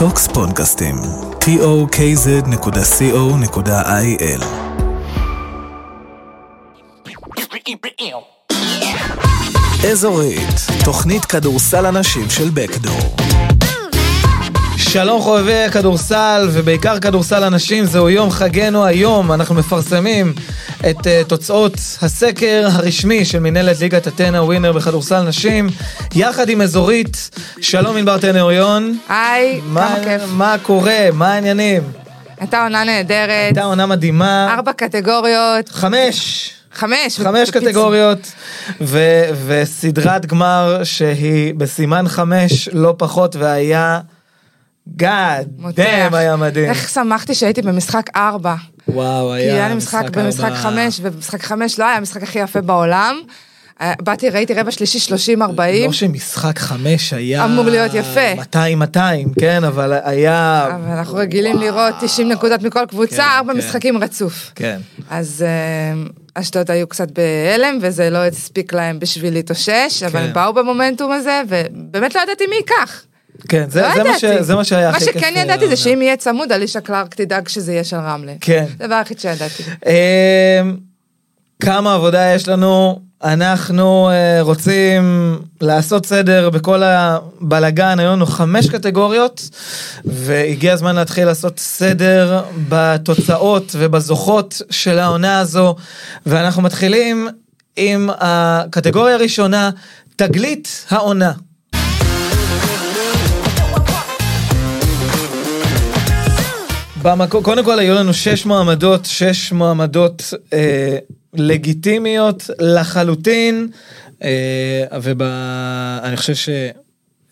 טוקס פודקאסטים, tokz.co.il אזורית, תוכנית כדורסל הנשים של בקדור. שלום חובבי הכדורסל, ובעיקר כדורסל הנשים, זהו יום חגנו היום, אנחנו מפרסמים את uh, תוצאות הסקר הרשמי של מנהלת ליגת הטנא ווינר בכדורסל נשים, יחד עם אזורית. שלום ענבר טנא אוריון. היי, מה, כמה כיף. מה קורה? מה העניינים? הייתה עונה נהדרת, הייתה עונה מדהימה. ארבע קטגוריות, חמש. חמש. חמש. קטגוריות, ו- וסדרת גמר שהיא בסימן חמש, לא פחות, והיה גאד. דאם היה מדהים. איך שמחתי שהייתי במשחק ארבע. וואו, כי היה היה לי משחק במשחק. חמש, ובמשחק חמש לא היה המשחק הכי יפה בעולם. אה, באתי, ראיתי רבע שלישי 30-40. לא שמשחק חמש היה... אמור להיות יפה. 200-200, כן, אבל היה... אבל אנחנו רגילים לראות 90 נקודות מכל כן, קבוצה, ארבע כן. משחקים רצוף. כן. אז אה, אשדוד היו קצת בהלם, וזה לא הספיק להם בשביל להתאושש, אבל כן. הם באו במומנטום הזה, ובאמת לא ידעתי מי ייקח. כן, זה, לא זה, מה ש. זה מה שהיה מה הכי כיף. שכן אה, ידעתי. זה שאם יהיה צמוד, אלישע קלארק תדאג שזה יהיה של רמלה. כן. זה הדבר היחיד שידעתי. אמ, כמה עבודה יש לנו, אנחנו אה, רוצים לעשות סדר בכל הבלגן, היו לנו חמש קטגוריות, והגיע הזמן להתחיל לעשות סדר בתוצאות ובזוכות של העונה הזו, ואנחנו מתחילים עם הקטגוריה הראשונה, תגלית העונה. במקום, קודם כל היו לנו שש מועמדות, שש מועמדות אה, לגיטימיות לחלוטין, אה, ואני חושב ש...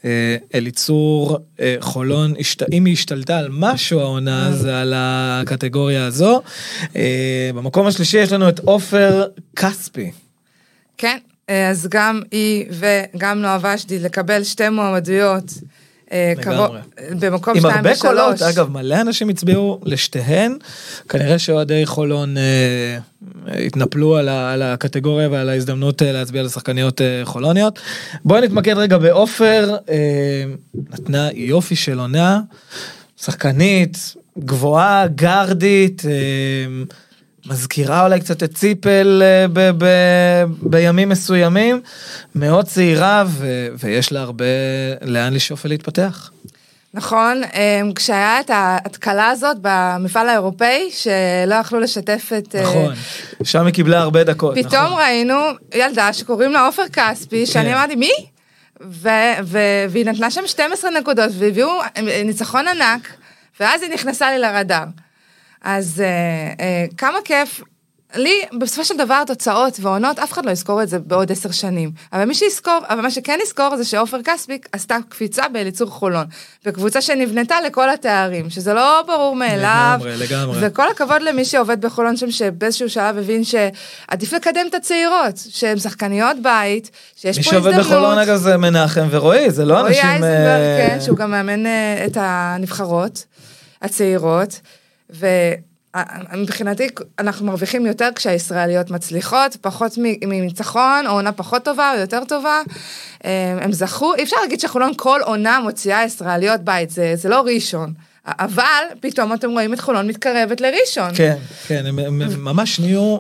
אה, אליצור אה, חולון, השת... אם היא השתלטה על משהו העונה זה על הקטגוריה הזו. אה, במקום השלישי יש לנו את עופר כספי. כן, אה, אז גם היא וגם נועה ושדי לקבל שתי מועמדויות. אה, לגמרי. במקום עם שתיים הרבה קולות, ושלוש. אגב, מלא אנשים הצביעו לשתיהן, כנראה שאוהדי חולון אה, התנפלו על, ה, על הקטגוריה ועל ההזדמנות אה, להצביע לשחקניות אה, חולוניות. בואי נתמקד רגע בעופר, אה, נתנה יופי של עונה, שחקנית, גבוהה, גרדית, אה, מזכירה אולי קצת את ציפל אה, ב, ב, בימים מסוימים, מאוד צעירה ו, ויש לה הרבה לאן לשאוף ולהתפתח. נכון, אה, כשהיה את ההתקלה הזאת במפעל האירופאי, שלא יכלו לשתף את... אה, נכון, שם היא קיבלה הרבה דקות. פתאום נכון. ראינו ילדה שקוראים לה עופר כספי, שאני כן. אמרתי, מי? ו- ו- והיא נתנה שם 12 נקודות, והביאו ניצחון ענק, ואז היא נכנסה לי לרדאר. אז אה, אה, כמה כיף. לי, בסופו של דבר, תוצאות ועונות, אף אחד לא יזכור את זה בעוד עשר שנים. אבל מי שיזכור, אבל מה שכן יזכור זה שעופר כספיק עשתה קפיצה באליצור חולון. בקבוצה שנבנתה לכל התארים, שזה לא ברור מאליו. לגמרי, לגמרי. וכל הכבוד למי שעובד בחולון שם, שבאיזשהו שלב הבין שעדיף לקדם את הצעירות, שהן שחקניות בית, שיש מי פה שעובד הזדמנות. בחולון אגב זה מנחם ורועי, זה לא רועי אנשים... אייזנברג, אה, כן, שהוא גם מאמן אה, את הנבחרות הצעירות, ומבחינתי אנחנו מרוויחים יותר כשהישראליות מצליחות, פחות מניצחון, או עונה פחות טובה או יותר טובה. אה, הם זכו, אי אפשר להגיד שחולון כל עונה מוציאה ישראליות בית, זה, זה לא ראשון. אבל פתאום אתם רואים את חולון מתקרבת לראשון. כן, כן, הם הם- ממש נהיו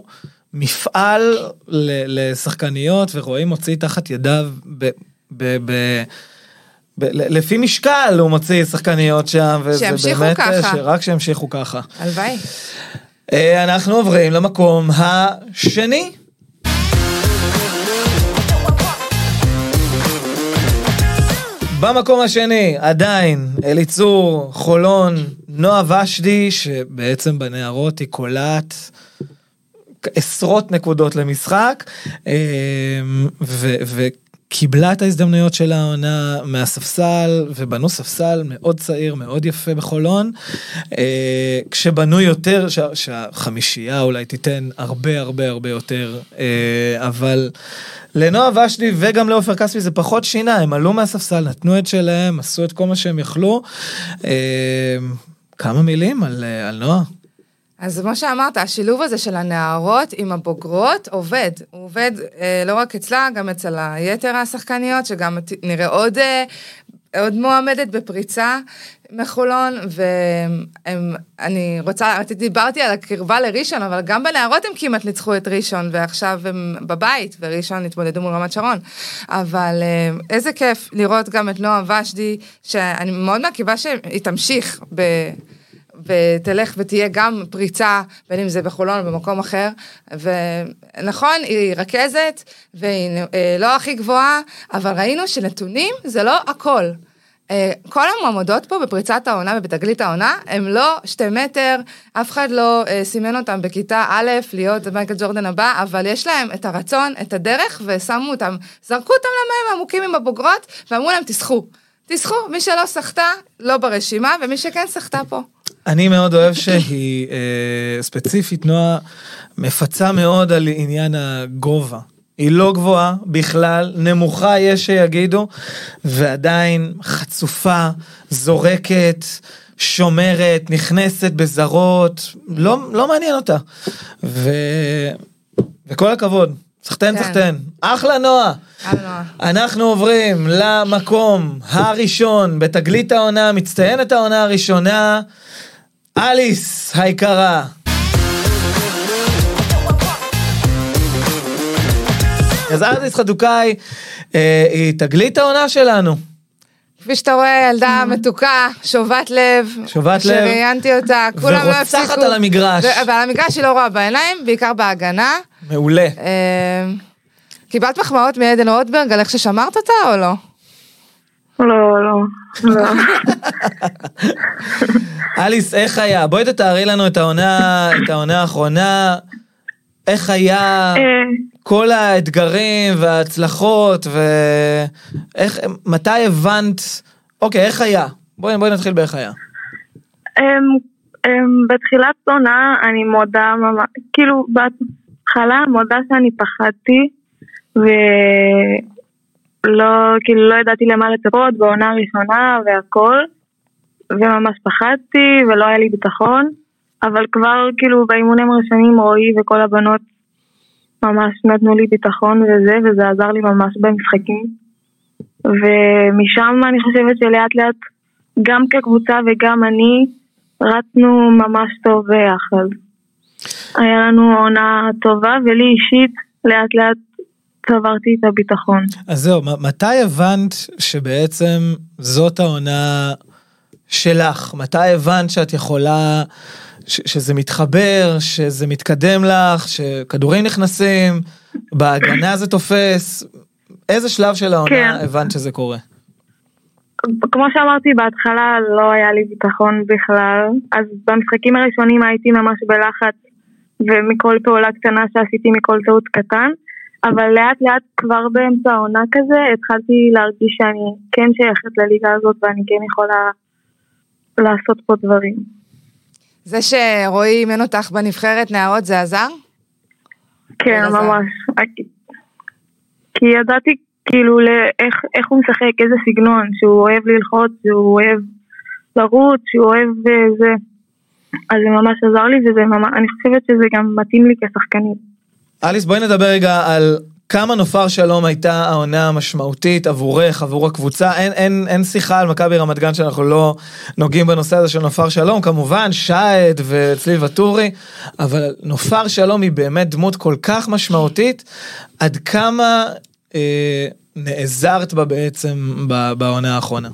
מפעל לשחקניות, ורועי מוציא תחת ידיו ב... ב- ב- לפי משקל הוא מוציא שחקניות שם, וזה באמת, אה, ככה. שרק שימשיכו ככה. הלוואי. אה, אנחנו עוברים למקום השני. במקום השני עדיין אליצור, חולון, נועה ושדי, שבעצם בנערות היא קולעת עשרות נקודות למשחק, אה, ו- וקיבלה את ההזדמנויות של העונה מהספסל, ובנו ספסל מאוד צעיר, מאוד יפה בחולון, אה, כשבנו יותר, שה- שהחמישייה אולי תיתן הרבה הרבה הרבה יותר, אה, אבל לנועה ושדי וגם לעופר כספי זה פחות שינה, הם עלו מהספסל, נתנו את שלהם, עשו את כל מה שהם יכלו. אה, כמה מילים על, על נועה. אז כמו שאמרת, השילוב הזה של הנערות עם הבוגרות עובד. הוא עובד אה, לא רק אצלה, גם אצל היתר השחקניות, שגם נראה עוד אה, עוד מועמדת בפריצה מחולון, ואני רוצה, דיברתי על הקרבה לראשון, אבל גם בנערות הם כמעט ניצחו את ראשון, ועכשיו הם בבית, וראשון התמודדו מול רמת שרון. אבל אה, איזה כיף לראות גם את נועה ושדי, שאני מאוד מקווה שהיא תמשיך ב... ותלך ותהיה גם פריצה, בין אם זה בחולון או במקום אחר. ונכון, היא רכזת, והיא אה, לא הכי גבוהה, אבל ראינו שנתונים זה לא הכל. אה, כל המועמדות פה בפריצת העונה ובתגלית העונה, הם לא שתי מטר, אף אחד לא אה, סימן אותם בכיתה א' להיות מייקל ג'ורדן הבא, אבל יש להם את הרצון, את הדרך, ושמו אותם, זרקו אותם למים עמוקים עם הבוגרות, ואמרו להם, תסחו. תסחו, מי שלא סחטה, לא ברשימה, ומי שכן סחטה פה. אני מאוד אוהב שהיא אה, ספציפית, נועה, מפצה מאוד על עניין הגובה. היא לא גבוהה בכלל, נמוכה יש שיגידו, ועדיין חצופה, זורקת, שומרת, נכנסת בזרות, לא, לא מעניין אותה. ו... וכל הכבוד, סחטיין כן. סחטיין, אחלה נועה. אנחנו עוברים למקום הראשון בתגלית העונה, מצטיינת העונה הראשונה, אליס היקרה. אז ארזיס חדוקאי אה, היא תגלית העונה שלנו. כפי שאתה רואה, ילדה מתוקה, שובת לב. שובת לב. שראיינתי אותה, כולם לא הפסיקו. ורוצחת על המגרש. ועל המגרש היא לא רואה בעיניים, בעיקר בהגנה. מעולה. אה, קיבלת מחמאות מעדן רוטברג על איך ששמרת אותה או לא? לא, לא. לא. אליס, איך היה? בואי תתארי לנו את העונה, את העונה האחרונה. איך היה אה. כל האתגרים וההצלחות ואיך, מתי הבנת, אוקיי, איך היה? בואי, בואי נתחיל באיך היה. אמ, אמ, בתחילת עונה אני מודה כאילו בהתחלה מודה שאני פחדתי ולא, כאילו לא ידעתי למה לצפות בעונה הראשונה והכל וממש פחדתי ולא היה לי ביטחון אבל כבר כאילו באימונים הראשונים רועי וכל הבנות ממש נתנו לי ביטחון וזה, וזה עזר לי ממש במשחקים. ומשם אני חושבת שלאט לאט, גם כקבוצה וגם אני, רצנו ממש טוב ביחד. היה לנו עונה טובה, ולי אישית, לאט לאט צברתי את הביטחון. אז זהו, מתי הבנת שבעצם זאת העונה שלך? מתי הבנת שאת יכולה... שזה מתחבר, שזה מתקדם לך, שכדורים נכנסים, בהגנה זה תופס. איזה שלב של העונה כן. הבנת שזה קורה? כמו שאמרתי בהתחלה לא היה לי ביטחון בכלל, אז במשחקים הראשונים הייתי ממש בלחץ ומכל פעולה קטנה שעשיתי מכל טעות קטן, אבל לאט לאט כבר באמצע העונה כזה התחלתי להרגיש שאני כן שייכת לליגה הזאת ואני כן יכולה לעשות פה דברים. זה שרועי אימן אותך בנבחרת נערות זה עזר? כן, ממש. כי ידעתי כאילו לאיך, איך הוא משחק, איזה סגנון, שהוא אוהב ללחוץ, שהוא אוהב לרוץ, שהוא אוהב אה, זה. אז זה ממש עזר לי וזה ממש, אני חושבת שזה גם מתאים לי כשחקנית. אליס בואי נדבר רגע על כמה נופר שלום הייתה העונה המשמעותית עבורך, עבור הקבוצה? אין, אין, אין שיחה על מכבי רמת גן שאנחנו לא נוגעים בנושא הזה של נופר שלום, כמובן שעד וצליל ואטורי, אבל נופר שלום היא באמת דמות כל כך משמעותית, עד כמה אה, נעזרת בה בעצם בעונה האחרונה?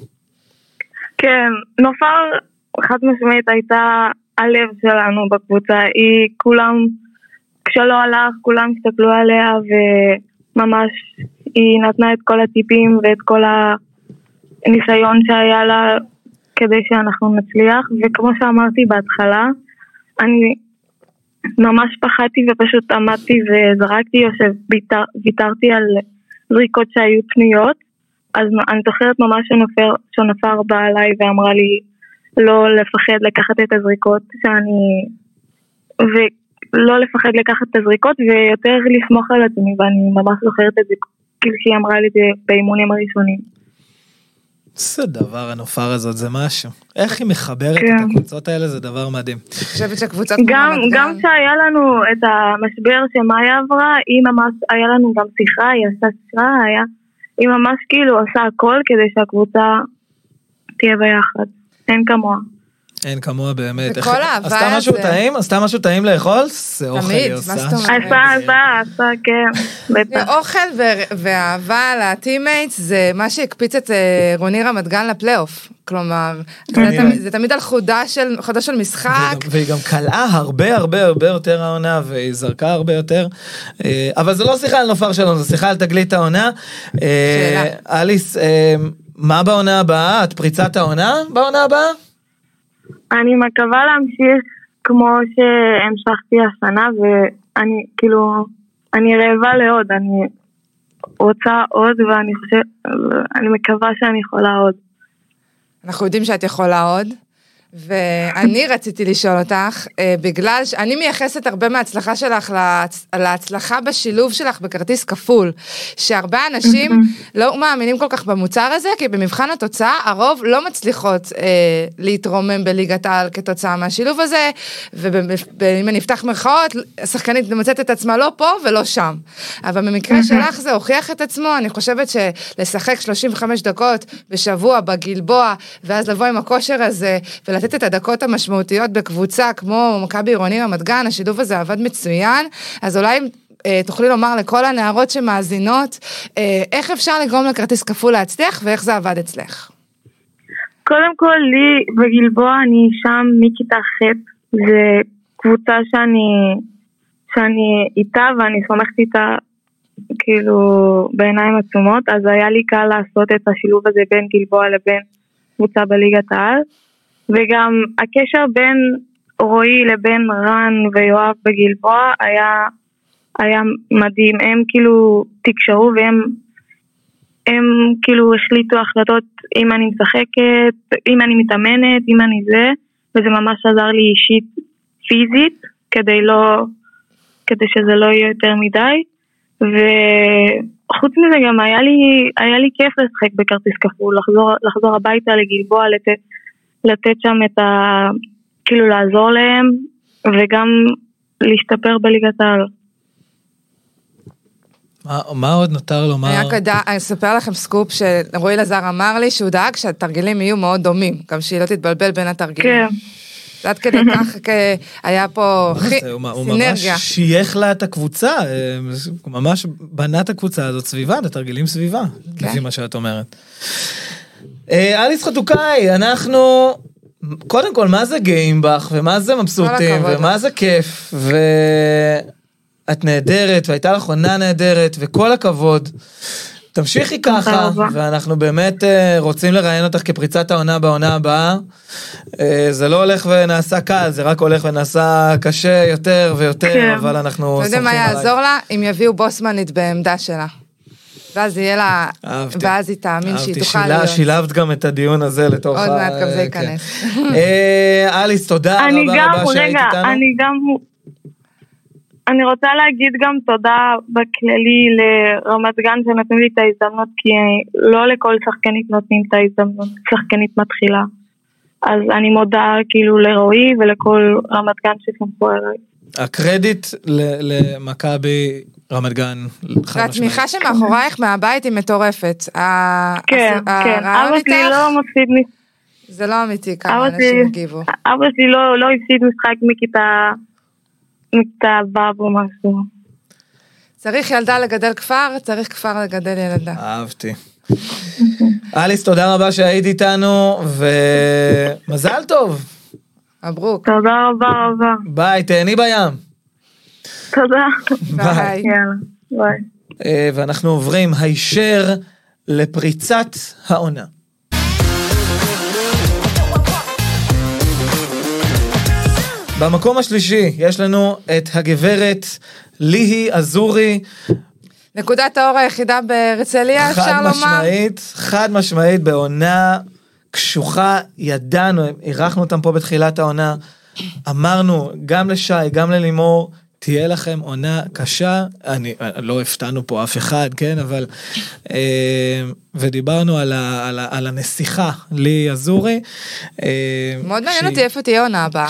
כן, נופר חד משמעית הייתה הלב שלנו בקבוצה, היא כולם... כשלא הלך כולם הסתכלו עליה וממש היא נתנה את כל הטיפים ואת כל הניסיון שהיה לה כדי שאנחנו נצליח. וכמו שאמרתי בהתחלה אני ממש פחדתי ופשוט עמדתי וזרקתי או שוויתרתי על זריקות שהיו פנויות. אז אני זוכרת ממש שנופר, שנופר באה אליי ואמרה לי לא לפחד לקחת את הזריקות שאני לא לפחד לקחת את הזריקות ויותר לסמוך על עצמי ואני ממש זוכרת את זה כאילו שהיא אמרה לי את זה באימונים הראשונים. איזה דבר הנופר הזאת זה משהו איך היא מחברת כן. את הקבוצות האלה זה דבר מדהים. אני חושבת שהקבוצות גם גם שהיה לנו את המשבר שמאיה עברה היא ממש היה לנו גם שיחה היא עשתה שיחה היה היא ממש כאילו עושה הכל כדי שהקבוצה תהיה ביחד. אין כמוה. אין כמוה באמת. וכל איך- האהבה עשתה משהו הזה. טעים? עשתה משהו טעים לאכול? זה אוכל תמיד, היא מה עושה. זאת אומרת? עשה, עשה, עשה, כן. אוכל ואהבה ל teammates זה מה שהקפיץ את אה, רוני רמת גן לפלייאוף. כלומר, זה תמיד- זה תמיד על חודה של חודה של משחק. והיא גם- קלעה הרבה הרבה הרבה יותר העונה והיא זרקה הרבה יותר אה, אבל זה לא שיחה על נופר שלנו זה שיחה על תגלית העונה. אה, שאלה. אליס מה בעונה הבאה את פריצת העונה בעונה הבאה? אני מקווה להמשיך כמו שהמשכתי השנה, ואני כאילו, אני רעבה לעוד, אני רוצה עוד, ואני חושבת, אני מקווה שאני יכולה עוד. אנחנו יודעים שאת יכולה עוד. ואני רציתי לשאול אותך, אה, בגלל שאני מייחסת הרבה מההצלחה שלך להצ... להצלחה בשילוב שלך בכרטיס כפול, שהרבה אנשים לא מאמינים כל כך במוצר הזה, כי במבחן התוצאה הרוב לא מצליחות אה, להתרומם בליגת העל כתוצאה מהשילוב הזה, ואם אני אפתח מירכאות, השחקנית מוצאת את עצמה לא פה ולא שם. אבל במקרה שלך זה הוכיח את עצמו, אני חושבת שלשחק 35 דקות בשבוע בגלבוע, ואז לבוא עם הכושר הזה, ולתת את הדקות המשמעותיות בקבוצה כמו מכבי עירוני רמת גן, השילוב הזה עבד מצוין, אז אולי אה, תוכלי לומר לכל הנערות שמאזינות, אה, איך אפשר לגרום לכרטיס כפול להצליח ואיך זה עבד אצלך. קודם כל, לי בגלבוע אני שם מכיתה ח', זה קבוצה שאני, שאני איתה ואני סומכת איתה כאילו בעיניים עצומות, אז היה לי קל לעשות את השילוב הזה בין גלבוע לבין קבוצה בליגת העל, וגם הקשר בין רועי לבין רן ויואב בגלבוע היה, היה מדהים, הם כאילו תקשרו והם הם כאילו החליטו החלטות אם אני משחקת, אם אני מתאמנת, אם אני זה, וזה ממש עזר לי אישית פיזית, כדי לא, כדי שזה לא יהיה יותר מדי, וחוץ מזה גם היה לי, היה לי כיף לשחק בכרטיס כפול, לחזור, לחזור הביתה לגלבוע, לתת, לתת שם את ה... כאילו לעזור להם, וגם להשתפר בליגת העל. מה, מה עוד נותר לומר? אני רק יודע, אני אספר לכם סקופ שרועי לזר אמר לי שהוא דאג שהתרגילים יהיו מאוד דומים, גם שהיא לא תתבלבל בין התרגילים. כן. עד כדי כך כ- היה פה זה, הוא, ממש סינרגיה. שייך לה את הקבוצה, אה, הוא ממש בנה את הקבוצה הזאת סביבה, את התרגילים סביבה, כן. לפי מה שאת אומרת. אה, אליס חתוקאי, אנחנו, קודם כל, מה זה גאים בך, ומה זה מבסוטים, כל הכבוד ומה. זה כיף, ואת נהדרת, והייתה לך עונה נהדרת, וכל הכבוד. תמשיכי ככה, רבה. ואנחנו באמת אה, רוצים לראיין אותך כפריצת העונה בעונה הבאה. אה, זה לא הולך ונעשה קל, זה רק הולך ונעשה קשה יותר ויותר, כן. אבל אנחנו אתה יודע סומכים מה עלייך. יעזור לה? אם יביאו בוסמנית בעמדה שלה. ואז יהיה לה, אהבתי. ואז היא תאמין שהיא תוכל שילה- להיות. שילבת גם את הדיון הזה לתוך עוד ה- מעט גם זה כן. ייכנס. אה, אליס, תודה אני רבה גם, רבה שהיית איתנו. אני גם, אני רוצה להגיד גם תודה בכללי לרמת גן שנתנו לי את ההזדמנות, כי לא לכל שחקנית נותנים את ההזדמנות, שחקנית מתחילה. אז אני מודה כאילו לרועי ולכל רמת גן שסמכו עליי. הקרדיט למכבי רמת גן, חד והתמיכה משמעית. שמאחורייך מהבית היא מטורפת. כן, כן, אבא שלי לא מפסיד משחק, זה לא אמיתי כמה אנשים הגיבו. אבא שלי לא, לא הפסיד משחק מכיתה, מכיתה ו' או משהו. צריך ילדה לגדל כפר, צריך כפר לגדל ילדה. אהבתי. אליס, תודה רבה שהיית איתנו, ומזל טוב. מברוק. תודה רבה רבה. ביי, תהני בים. תודה. ביי. יאללה, ביי. אה, ואנחנו עוברים הישר לפריצת העונה. במקום השלישי יש לנו את הגברת ליהי אזורי, נקודת האור היחידה בהרצליה, אפשר חד לומר? משמעית, חד משמעית בעונה קשוחה, ידענו, אירחנו אותם פה בתחילת העונה, אמרנו גם לשי, גם ללימור, תהיה לכם עונה קשה, אני, לא הפתענו פה אף אחד, כן, אבל, אה, ודיברנו על, ה, על, ה, על הנסיכה, לי אזורי. אה, מאוד מעניין אותי איפה תהיה עונה הבאה.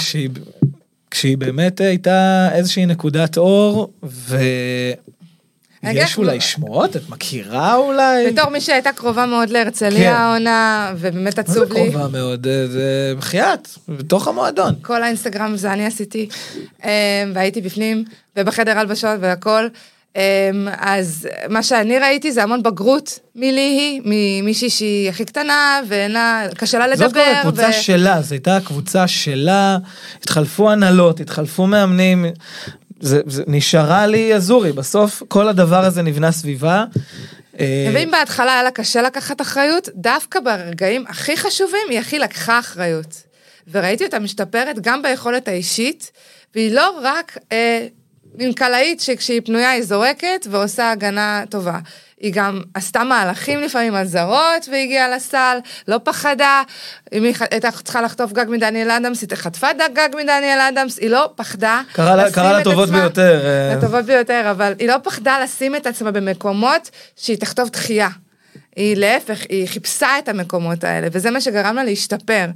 כשהיא באמת הייתה איזושהי נקודת אור, ו... יש אולי שמועות? את מכירה אולי? בתור מי שהייתה קרובה מאוד כן. להרצליה העונה, ובאמת מה זה עצוב לי. קרובה מאוד? אה, זה בחייאת, בתוך המועדון. כל האינסטגרם זה אני עשיתי, אמ, והייתי בפנים, ובחדר הלבשות והכל. אמ, אז מה שאני ראיתי זה המון בגרות מליהי, ממישהי שהיא הכי קטנה, ואין לה, קשה לה לדבר. זאת כבר הקבוצה ו- שלה, זו הייתה הקבוצה שלה, התחלפו הנהלות, התחלפו מאמנים, זה, זה נשארה לי אזורי, בסוף כל הדבר הזה נבנה סביבה. אה, ואם בהתחלה היה לה קשה לקחת אחריות, דוווקא ברגעים הכי חשובים היא הכי לקחה אחריות. וראיתי אותה משתפרת גם ביכולת האישית, והיא לא רק אה, מין קלעית שכשהיא פנויה היא זורקת ועושה הגנה טובה. היא גם עשתה מהלכים לפעמים על זרות והגיעה לסל, לא פחדה, אם היא הייתה צריכה לחטוף גג מדניאל אדמס, היא חטפה גג מדניאל אדמס, היא לא פחדה. קרה לה- לשים קרה לה את טובות עצמה- ביותר, אה. לטובות ביותר, אבל היא לא פחדה לשים את עצמה במקומות שהיא תכתוב דחייה. היא להפך, היא חיפשה את המקומות האלה, וזה מה שגרם לה להשתפר.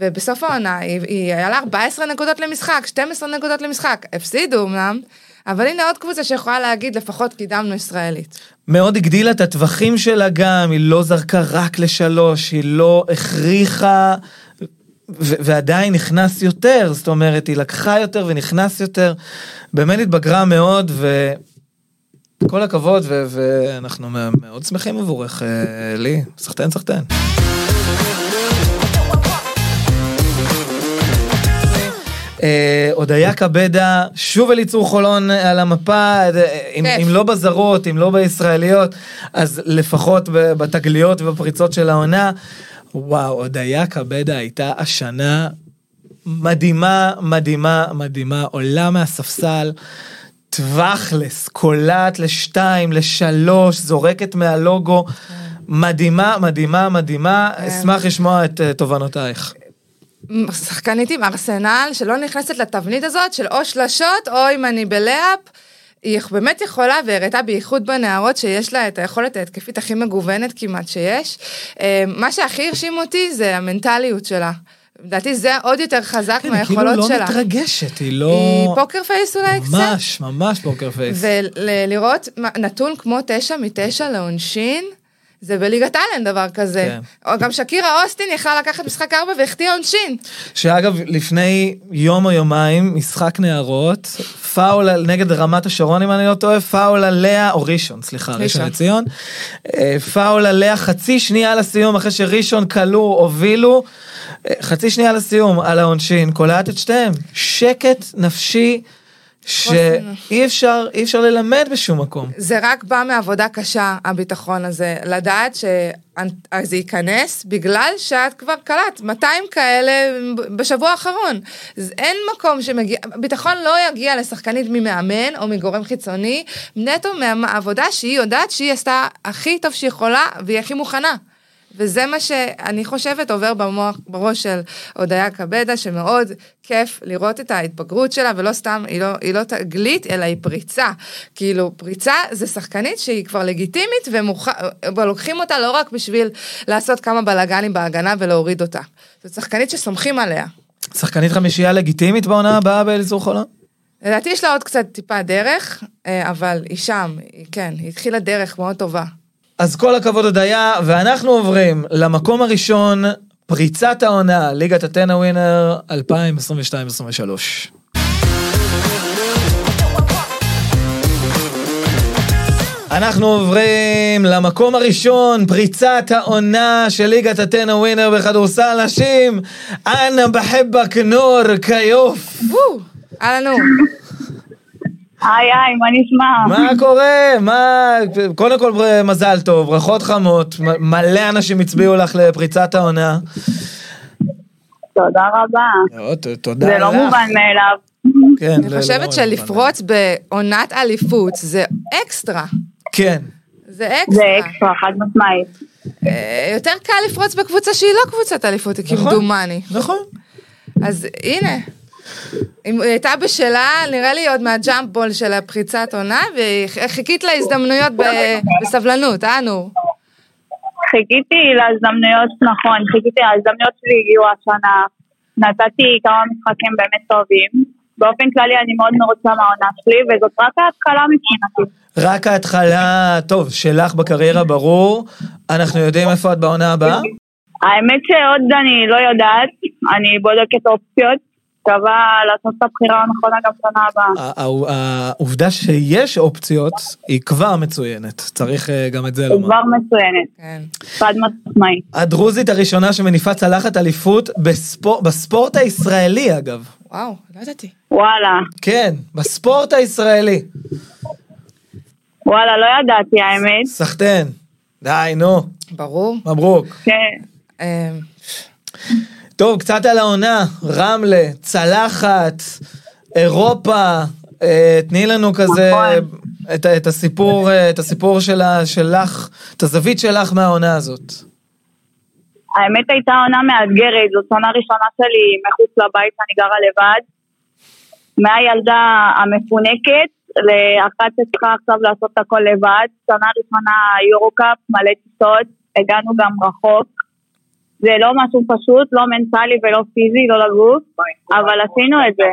ובסוף העונה, היא, היא היה לה 14 נקודות למשחק, 12 נקודות למשחק. הפסידו אמנם, אבל הנה עוד קבוצה שיכולה להגיד, לפחות קידמנו ישראלית. מאוד הגדילה את הטווחים שלה גם, היא לא זרקה רק לשלוש, היא לא הכריחה, ו- ועדיין נכנס יותר, זאת אומרת, היא לקחה יותר ונכנס יותר, באמת התבגרה מאוד, וכל הכבוד, ו- ואנחנו מאוד שמחים עבורך, אה, לי, סחטיין סחטיין. הודיה קבדה, שוב אליצור חולון על המפה, אה, אם. אם לא בזרות, אם לא בישראליות, אז לפחות בתגליות ובפריצות של העונה. וואו, הודיה קבדה הייתה השנה מדהימה, מדהימה, מדהימה, עולה מהספסל, טווחלס, קולעת לשתיים, לשלוש, זורקת מהלוגו. מדהימה, מדהימה, מדהימה, אשמח לשמוע את אה, תובנותייך. שחקנית עם ארסנל שלא נכנסת לתבנית הזאת של או שלשות או אם אני בלאפ. היא באמת יכולה והראתה בייחוד בנערות שיש לה את היכולת ההתקפית הכי מגוונת כמעט שיש. אה, מה שהכי הרשים אותי זה המנטליות שלה. לדעתי זה עוד יותר חזק כן, היא כאילו מהיכולות לא שלה. מתרגשת, היא לא... היא פוקר פייס אולי קצת. ממש, ממש פוקר פייס. ולראות נתון כמו תשע מתשע לעונשין, זה בליגת העל אין דבר כזה. כן. גם שקירה אוסטין יכלה לקחת משחק ארבע והחטיאה עונשין. שאגב, לפני יום או יומיים, משחק נערות, פאול נגד רמת השרון, אם אני לא טועה, פאול עליה, או ראשון, סליחה, ראשון ראשון. לציון. אה, פאול עליה חצי שנייה לסיום, אחרי שראשון כלו, הובילו, אה, חצי שנייה לסיום, על העונשין, קולעת את שתיהם. שקט נפשי. שאי אפשר, אי אפשר ללמד בשום מקום. זה רק בא מעבודה קשה, הביטחון הזה. לדעת שזה ייכנס בגלל שאת כבר קלט 200 כאלה בשבוע האחרון. אין מקום שמגיע, ביטחון לא יגיע לשחקנית ממאמן או מגורם חיצוני, נטו מהעבודה שהיא יודעת שהיא עשתה הכי טוב שהיא יכולה והיא הכי מוכנה. וזה מה שאני חושבת עובר במוח, בראש של הודיה קבדה, שמאוד כיף לראות את ההתבגרות שלה, ולא סתם, היא לא, היא לא תגלית, אלא היא פריצה. כאילו, פריצה זה שחקנית שהיא כבר לגיטימית, ולוקחים אותה לא רק בשביל לעשות כמה בלאגנים בהגנה ולהוריד אותה. זאת שחקנית שסומכים עליה. שחקנית חמישייה לגיטימית בעונה הבאה באליצור חולון? לדעתי יש לה עוד קצת טיפה דרך, אה, אבל היא שם, היא, כן, היא התחילה דרך מאוד טובה. אז כל הכבוד הודיה, ואנחנו עוברים למקום הראשון, פריצת העונה, ליגת הטנה ווינר 2022-2023. אנחנו עוברים למקום הראשון, פריצת העונה של ליגת הטנה ווינר בכדורסל נשים. אנא בחבק נור כיוף. אהלן נו. היי היי, מה נשמע? מה קורה? מה... קודם כל מזל טוב, ברכות חמות, מלא אנשים הצביעו לך לפריצת העונה. תודה רבה. ת- תודה זה לא לך. מובן מאליו. כן, אני חושבת לא- שלפרוץ בעונת אליפות זה אקסטרה. כן. זה זה אקסטרה. אקסטרה, חד משמעית. אה, יותר קל לפרוץ בקבוצה שהיא לא קבוצת אליפות, נכון. כמדומני. נכון. אז הנה. אם היא הייתה בשלה, נראה לי עוד מהג'אמפ בול של הפריצת עונה, וחיכית להזדמנויות ב- בסבלנות, אה נור? חיכיתי להזדמנויות, נכון, חיכיתי, ההזדמנויות שלי הגיעו השנה. נתתי כמה משחקים באמת טובים, באופן כללי אני מאוד מרוצה מהעונה שלי, וזאת רק ההתחלה מבחינתי. רק ההתחלה, טוב, שלך בקריירה ברור, אנחנו יודעים איפה את בעונה הבאה? האמת שעוד אני לא יודעת, אני בודקת אופציות, מקווה לעשות את הבחירה הנכונה גם שנה הבאה. העובדה שיש אופציות היא כבר מצוינת, צריך אה, גם את זה היא לומר. כבר מצוינת, כן. חד משמעית. הדרוזית הראשונה שמניפה צלחת אליפות בספור, בספורט הישראלי אגב. וואו, לא ידעתי. וואלה, כן, בספורט הישראלי. וואלה, לא ידעתי האמת. סחטיין. די, נו, ברור. מברוק. כן. טוב, קצת על העונה, רמלה, צלחת, אירופה, אה, תני לנו כזה נכון. את, את הסיפור, אה, את הסיפור שלה, שלך, את הזווית שלך מהעונה הזאת. האמת הייתה עונה מאתגרת, זאת שנה ראשונה שלי מחוץ לבית, אני גרה לבד. מהילדה המפונקת לאחת שצריכה עכשיו לעשות הכל לבד. שנה ראשונה יורו-קאפ, מלא טיסות, הגענו גם רחוק. זה לא משהו פשוט, לא מנטלי ולא פיזי, לא לגוף, אבל עשינו את זה.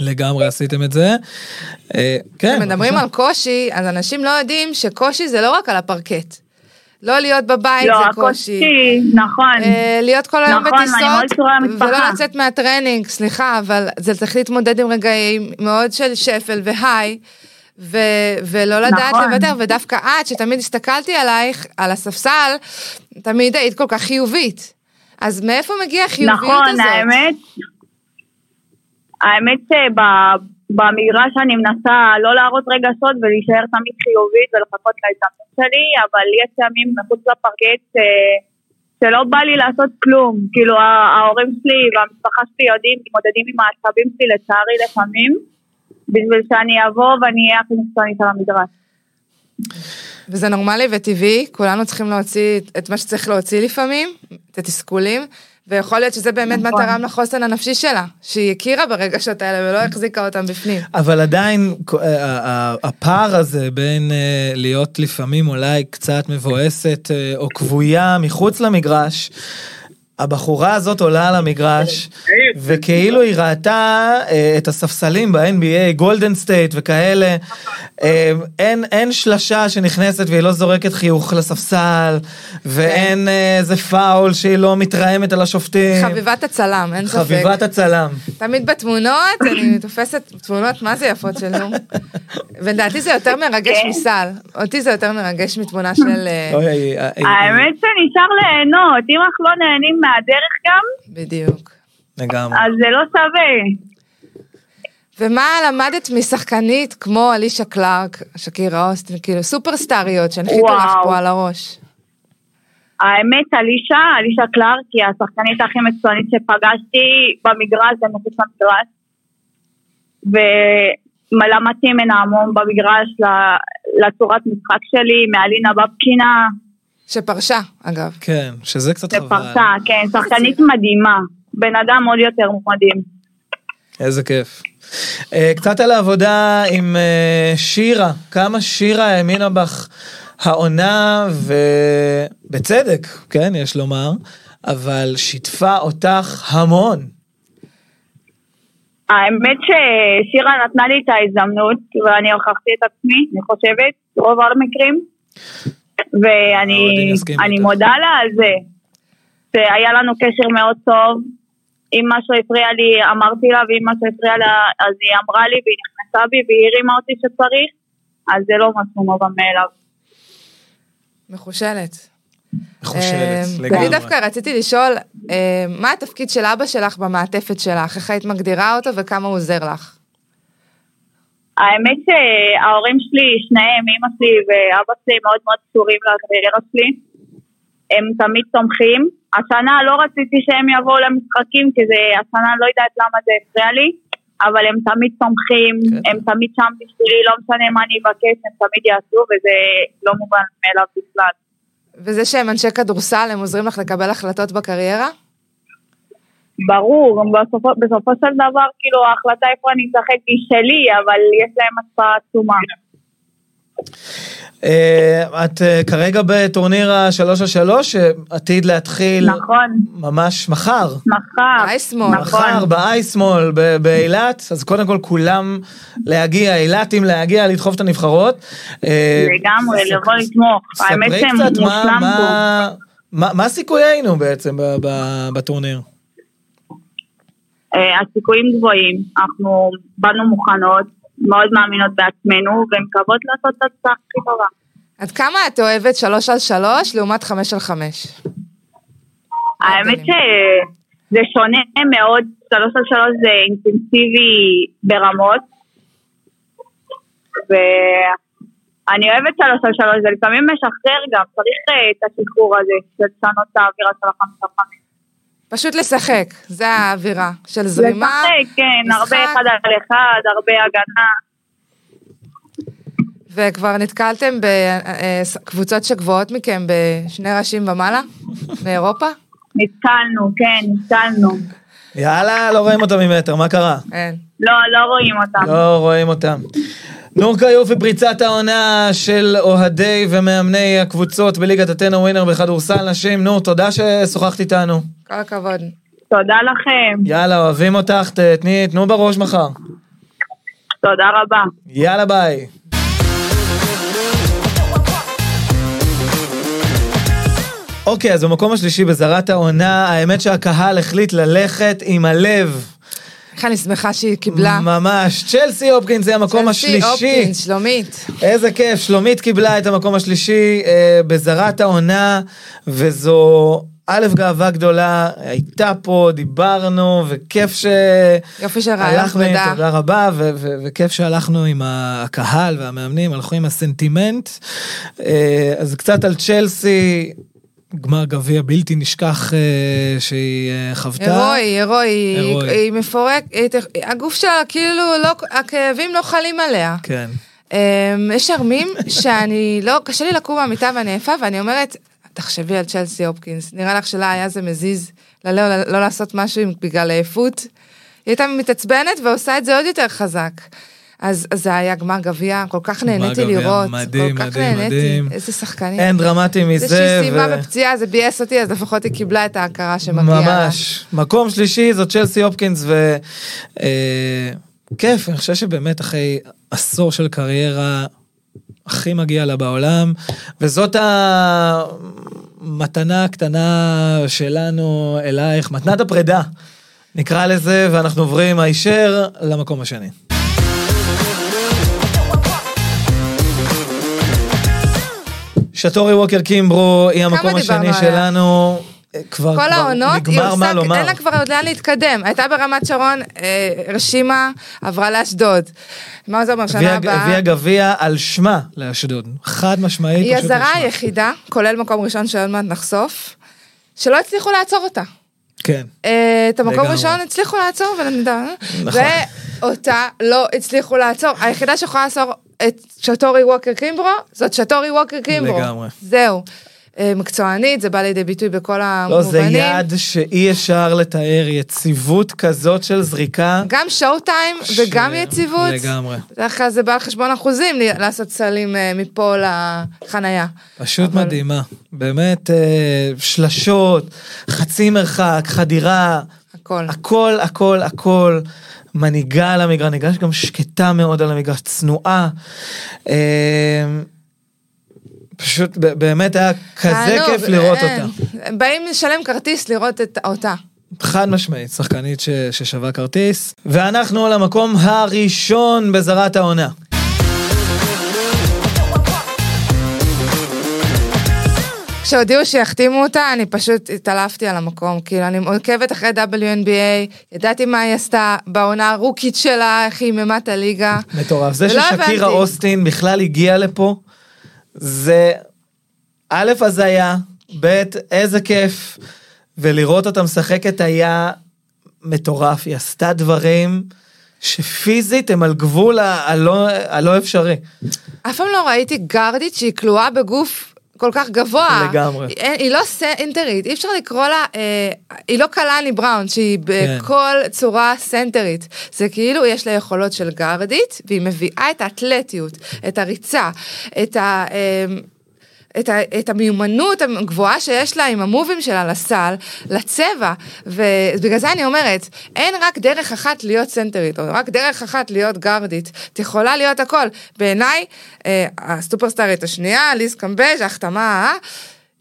לגמרי עשיתם את זה. אה, כן, כשמדברים. על קושי, אז אנשים לא יודעים שקושי זה לא רק על הפרקט. לא להיות בבית לא, זה קושי. הקושי, נכון. אה, להיות כל היום נכון, בטיסות. ולא לצאת מהטרנינג, סליחה, אבל זה צריך להתמודד עם רגעים מאוד של שפל ו high, ו- ולא לדעת נכון. לוותר, ודווקא את, שתמיד הסתכלתי עלייך, על הספסל, תמיד היית כל כך חיובית. אז מאיפה מגיעה החיוביות נכון, הזאת? האמת, האמת שבמגרש אני מנסה לא להראות רגשות ולהישאר תמיד חיובית ולחכות להזדמנות שלי, אבל יש ימים מחוץ לפרקט אה, שלא בא לי לעשות כלום. כאילו ההורים שלי והמשפחה שלי יודעים, מתמודדים עם העצבים שלי לצערי לפעמים, בשביל שאני אבוא ואני אהיה הכי מקצוענית על המגרש. וזה נורמלי וטבעי, כולנו צריכים להוציא את מה שצריך להוציא לפעמים, את התסכולים, ויכול להיות שזה באמת מה נכון. תרם לחוסן הנפשי שלה, שהיא הכירה ברגשות האלה ולא החזיקה אותם בפנים. אבל עדיין הפער הזה בין אה, להיות לפעמים אולי קצת מבואסת אה, או כבויה מחוץ למגרש, הבחורה הזאת עולה על המגרש, וכאילו היא ראתה אה, את הספסלים ב-NBA, גולדן סטייט וכאלה, אה, אין, אין שלשה שנכנסת והיא לא זורקת חיוך לספסל, ואין אה, איזה פאול שהיא לא מתרעמת על השופטים. חביבת הצלם, אין ספק. חביבת הצלם. תמיד בתמונות, אני תופסת תמונות מה זה יפות של נו. ולדעתי זה יותר מרגש כן. מסל. אותי זה יותר מרגש מתמונה של... האמת שנשאר ליהנות, אם אנחנו לא נהנים מהדרך גם, בדיוק. לגמרי. אז זה לא שווה. ומה למדת משחקנית כמו אלישה קלארק, שקירה אוסטין, כאילו סופרסטריות שהנחיתו לך. פה על הראש. האמת, אלישה, אלישה קלארק היא השחקנית הכי מקצוענית שפגשתי במגרש ומחוץ למגרש. ולמדתי ממנה המון במגרש ל- לצורת משחק שלי, מאלינה בבקינה, שפרשה, אגב. כן, שזה קצת חבל. שפרסה, כן, שחקנית מדהימה. בן אדם עוד יותר מדהים. איזה כיף. אה, קצת על העבודה עם אה, שירה, כמה שירה האמינה בך העונה, ובצדק, כן, יש לומר, אבל שיתפה אותך המון. האמת ששירה נתנה לי את ההזדמנות, ואני הוכחתי את עצמי, אני חושבת, רוב המקרים. ואני. מודה לה על זה. שהיה לנו קשר מאוד טוב. אם משהו הפריע לי, אמרתי לה, ואם משהו הפריע לה, אז היא אמרה לי, והיא נכנסה בי, והיא הרימה אותי שצריך. אז זה לא משהו מובן מאליו. מחושלת. מחושלת, אה, לגמרי. אני דווקא רציתי לשאול, אה, מה התפקיד של אבא שלך במעטפת שלך? איך היית מגדירה אותו וכמה הוא עוזר לך? האמת שההורים שלי, שניהם, אמא שלי ואבא שלי מאוד מאוד קשורים לקריירה שלי. הם תמיד תומכים. השנה לא רציתי שהם יבואו למשחקים, כי זה, השנה לא יודעת למה זה הפריע לי, אבל הם תמיד תומכים, כן. הם תמיד שם בשבילי, לא משנה מה אני אבקש, הם תמיד יעשו, וזה לא מובן מאליו בכלל. וזה שהם אנשי כדורסל, הם עוזרים לך לקבל החלטות בקריירה? ברור, בסופו, בסופו של דבר, כאילו, ההחלטה איפה אני אשחק היא שלי, אבל יש להם השפעה עצומה. אה, את אה, כרגע בטורניר השלוש על שלוש, שעתיד להתחיל נכון, ממש מחר. מחר. אייסמול. נכון. מחר באייסמול ב- באילת, אז קודם כל כולם להגיע, אילתים להגיע, לדחוף את הנבחרות. אה, לגמרי, לבוא לתמוך. האמת מה- שמושלם פה. מה- מה מה סיכויינו בעצם ב- ב- בטורניר? אה, הסיכויים גבוהים, אנחנו באנו מוכנות, מאוד מאמינות בעצמנו, ומקוות לעשות את הצעה הכי טובה. עד כמה את אוהבת שלוש על שלוש לעומת חמש על חמש? האמת שזה שונה מאוד, שלוש על שלוש זה אינטנסיבי ברמות, ואני אוהבת שלוש על שלוש, זה לפעמים משחרר גם, צריך אה, את השחרור הזה, של לשנות את האווירה של החמש על חמש. פשוט לשחק, זה האווירה של זרימה. לשחק, כן, משחק. הרבה אחד על אחד, הרבה הגנה. וכבר נתקלתם בקבוצות שגבוהות מכם בשני ראשים ומעלה? מאירופה? נתקלנו, כן, נתקלנו. יאללה, לא רואים אותם ממטר, מה קרה? אין. לא, לא רואים אותם. לא רואים אותם. נור כיופי, פריצת העונה של אוהדי ומאמני הקבוצות בליגת אתנה ווינר בכדורסל נשים. נור, תודה ששוחחת איתנו. כל הכבוד. תודה לכם, יאללה, אוהבים אותך, ת- תני, תנו בראש מחר. תודה רבה. יאללה, ביי. אוקיי, אז במקום השלישי בזרת העונה, האמת שהקהל החליט ללכת עם הלב. איך אני שמחה שהיא קיבלה. ממש. צ'לסי הופקינס זה המקום צ'לסי, השלישי. הופקינס, שלומית. איזה כיף, שלומית קיבלה את המקום השלישי אה, בזרת העונה, וזו א', גאווה גדולה, הייתה פה, דיברנו, וכיף ש... יופי של רעיון, תודה. תודה רבה, ו- ו- וכיף שהלכנו עם הקהל והמאמנים, הלכו עם הסנטימנט. אה, אז קצת על צ'לסי, גמר גביע בלתי נשכח אה, שהיא אה, חוותה. הירואי, הירואי, היא- הירואי. היא מפורק, היא- הגוף שלה כאילו, לא, הכאבים לא חלים עליה. כן. אמ, יש ערמים שאני לא, קשה לי לקום מהמיטה ואני עייפה ואני אומרת, תחשבי על צ'לסי הופקינס, נראה לך שלה היה זה מזיז לא, לא, לא לעשות משהו בגלל עייפות. היא הייתה מתעצבנת ועושה את זה עוד יותר חזק. אז, אז זה היה גמר גביע, כל כך נהניתי גביע לראות, מדהים, כל כך מדהים, נהניתי, מדהים. איזה שחקנית. אין דרמטי מזה. זה שהיא סיימה ו- בפציעה, זה ביאס אותי, אז לפחות היא קיבלה את ההכרה שמגיעה לה. ממש. מקום שלישי זו צ'לסי הופקינס, ו... אה, כיף, אני חושב שבאמת אחרי עשור של קריירה, הכי מגיע לה בעולם, וזאת המתנה הקטנה שלנו אלייך, מתנת הפרידה, נקרא לזה, ואנחנו עוברים הישר למקום השני. שטורי ווקר קימברו היא המקום השני? שלנו. אה, כבר, כל כבר העונות, היא נגמר מה לומר. אין לה כבר עוד לאן להתקדם. הייתה ברמת שרון, אה, הרשימה, עברה לאשדוד. מה זה אומר, שנה הבאה? הביאה גביע על שמה לאשדוד. חד משמעית. היא פשוט על הזרה. היחידה, כולל מקום ראשון שעוד מעט נחשוף, שלא הצליחו לעצור אותה. כן. אה, את המקום. הראשון הצליחו לעצור, ונדע, נכון. ואותה לא הצליחו לעצור. היחידה שיכולה לעצור את שטורי ווקר קימברו, זאת שטורי ווקר קימברו. לגמרי. זהו. אה, מקצוענית, זה בא לידי ביטוי בכל לא, המובנים. זה יד שאי אפשר לתאר, יציבות כזאת של זריקה. גם שואו טיים וגם ש- יציבות. לגמרי. בדרך כלל זה בא על חשבון אחוזים לעשות סלים אה, מפה לחנייה. פשוט אבל- מדהימה. באמת, אה, שלשות, חצי מרחק, חדירה, הכל. הכל, הכל, הכל. מנהיגה על המגרש, מנהיגה שגם שקטה מאוד על המגרש, צנועה. אה, פשוט באמת היה כזה כיף לראות אין. אותה. באים לשלם כרטיס לראות את אותה. חד משמעית, שחקנית ש, ששווה כרטיס. ואנחנו למקום הראשון בזרת העונה. כשהודיעו שיחתימו אותה, אני פשוט התעלפתי על המקום. כאילו, אני עוקבת אחרי WNBA, ידעתי מה היא עשתה בעונה הרוקית שלה, איך היא מימה את הליגה. מטורף. זה ששקירה. אוסטין בכלל הגיעה לפה, זה א', הזיה, ב', איזה כיף, ולראות אותה משחקת היה מטורף. היא עשתה דברים שפיזית הם על גבול הלא, הלא אפשרי. אף פעם לא ראיתי גרדית שהיא כלואה בגוף כל כך גבוה. לגמרי. היא, היא לא סנטרית, אי אפשר לקרוא לה, אה, היא לא קלני בראון, שהיא בכל צורה סנטרית. זה כאילו יש לה יכולות של גרדית, והיא מביאה את האתלטיות, את הריצה, את ה... אה, את, ה, את המיומנות הגבוהה שיש לה עם המובים שלה לסל, לצבע, ובגלל זה אני אומרת, אין רק דרך אחת להיות סנטרית, או רק דרך אחת להיות גרדית, את יכולה להיות הכל. בעיניי, אה, הסופרסטארית השנייה, ליז קמבז', ההחתמה,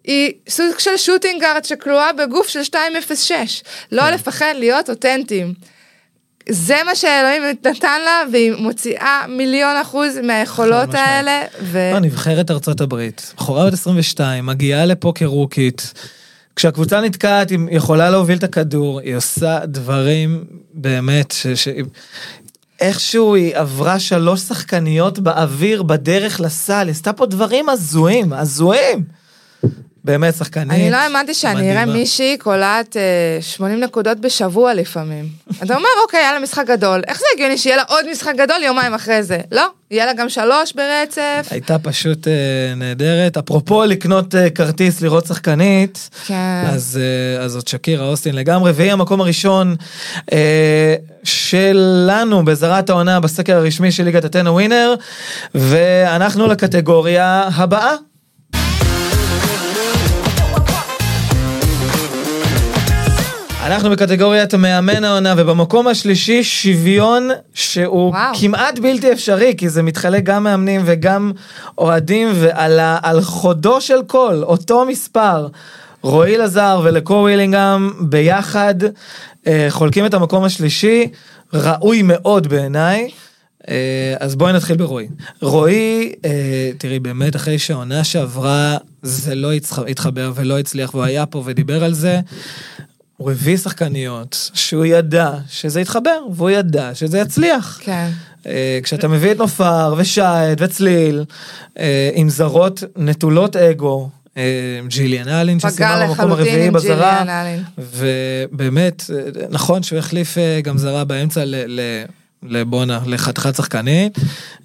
היא סוג של שוטינג גארד שכלואה בגוף של 206. לא כן. לפחד להיות אותנטיים. זה מה שאלוהים נתן לה, והיא מוציאה מיליון אחוז מהיכולות. האלה. ו... לא, נבחרת ארצות הברית, בחורה בת 22, מגיעה לפה כרוקית. כשהקבוצה נתקעת, היא יכולה להוביל את הכדור, היא עושה דברים באמת, ש... ש... איכשהו היא עברה שלוש שחקניות באוויר בדרך לסל, היא עשתה פה דברים הזויים, הזויים. באמת שחקנית. אני לא האמנתי שאני אראה. מישהי קולעת אה, 80 נקודות בשבוע לפעמים. אתה אומר, אוקיי, היה לה משחק גדול, איך זה הגיוני שיהיה לה עוד משחק גדול יומיים אחרי זה? לא, יהיה לה גם שלוש ברצף. הייתה פשוט אה, נהדרת. אפרופו לקנות אה, כרטיס לראות שחקנית, כן. אז, אה, אז זאת שקירה אוסטין לגמרי, והיא המקום הראשון אה, שלנו בזרת העונה בסקר הרשמי של ליגת הטנא ווינר, ואנחנו לקטגוריה הבאה. אנחנו בקטגוריית מאמן העונה ובמקום השלישי שוויון שהוא וואו. כמעט בלתי אפשרי כי זה מתחלק גם מאמנים וגם אוהדים ועל ה- חודו של כל אותו מספר רועי לזר ולקו ווילינגהם ביחד אה, חולקים את המקום השלישי ראוי מאוד בעיניי. אה, אז בואי נתחיל ברועי. רועי, אה, תראי, באמת אחרי שהעונה שעברה זה לא התחבר ולא הצליח והוא היה פה ודיבר על זה, הוא הביא שחקניות שהוא ידע שזה יתחבר והוא ידע שזה יצליח. כן. אה, כשאתה מביא את נופר ושייט וצליל אה, עם זרות נטולות אגו, אה, ג'יליאן אלין שסיימה במקום הרביעי בזרה. ובאמת נכון שהוא החליף גם זרה באמצע ל... ל לבואנה, לחתיכת שחקנית.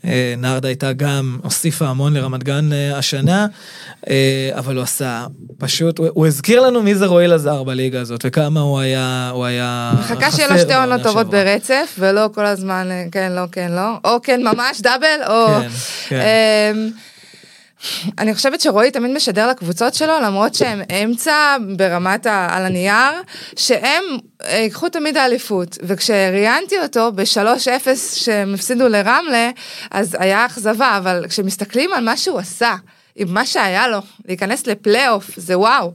אה, נרדה הייתה גם, הוסיפה המון לרמת גן אה, השנה, אה, אבל הוא עשה, פשוט, הוא, הוא הזכיר לנו מי זה רועי לזר בליגה הזאת, וכמה הוא היה, הוא היה מחכה חסר שיהיה לו שתי עונות טובות. ברצף, ולא כל הזמן כן, לא, כן, לא, או כן ממש דאבל, או... כן, כן. אני חושבת שרועי תמיד משדר לקבוצות שלו, למרות שהם אמצע ברמת ה... על הנייר, שהם אה, ייקחו תמיד האליפות. וכשראיינתי אותו ב-3-0 שהם הפסידו לרמלה, אז היה אכזבה, אבל כשמסתכלים על מה שהוא עשה, עם מה שהיה לו, להיכנס לפלייאוף, זה וואו.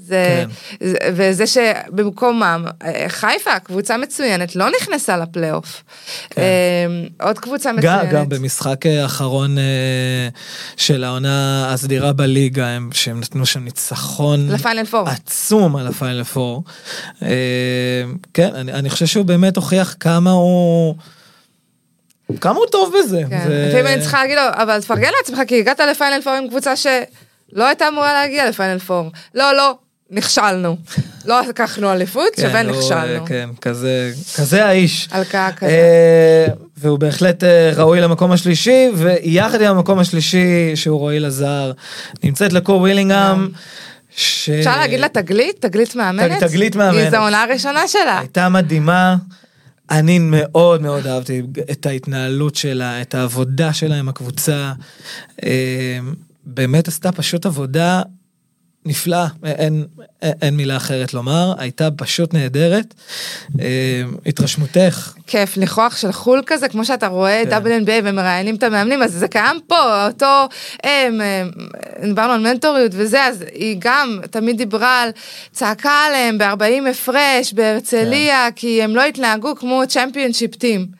זה, כן. זה, וזה שבמקומם, חיפה, קבוצה מצוינת, לא נכנסה לפלייאוף. כן. אה, עוד קבוצה גם, מצוינת. גם במשחק אה, האחרון אה, של העונה הסדירה בליגה, הם, שהם נתנו שם ניצחון לפיינל פור. עצום על הפיינל פור. אה, כן, אני, אני חושב שהוא באמת הוכיח כמה הוא... כמה הוא טוב בזה. כן, זה- לפעמים אני צריכה להגיד לו, אבל תפרגן לעצמך, כי הגעת לפיינל פור עם קבוצה שלא הייתה אמורה להגיע לפיינל פור. לא, לא, נכשלנו. לא לקחנו אליפות, כן, שווה אה, נכשלנו. כן, כזה, כזה האיש. הלקאה כזה. אה, והוא בהחלט אה, ראוי למקום השלישי, ויחד עם המקום השלישי שהוא ראוי לזר, נמצאת לקו ווילינגהם. ש... אפשר להגיד לה תגלית? תגלית מאמנת? תגלית מאמנת. זו העונה הראשונה שלה. הייתה מדהימה. אני מאוד מאוד אהבתי את ההתנהלות שלה, את העבודה שלה עם הקבוצה. אה, באמת עשתה פשוט עבודה נפלאה, אין, אין, מילה אחרת לומר, הייתה פשוט נהדרת. אה, התרשמותך, כיף, ניחוח של חו"ל כזה, כמו שאתה רואה כן. WNBA ומראיינים את המאמנים, אז זה קיים פה, אותו, הם, הם, דיברנו על מנטוריות וזה, אז היא גם תמיד דיברה על, צעקה עליהם ב-40 הפרש בהרצליה, כי הם לא התנהגו כמו צ'מפיונשיפ טים.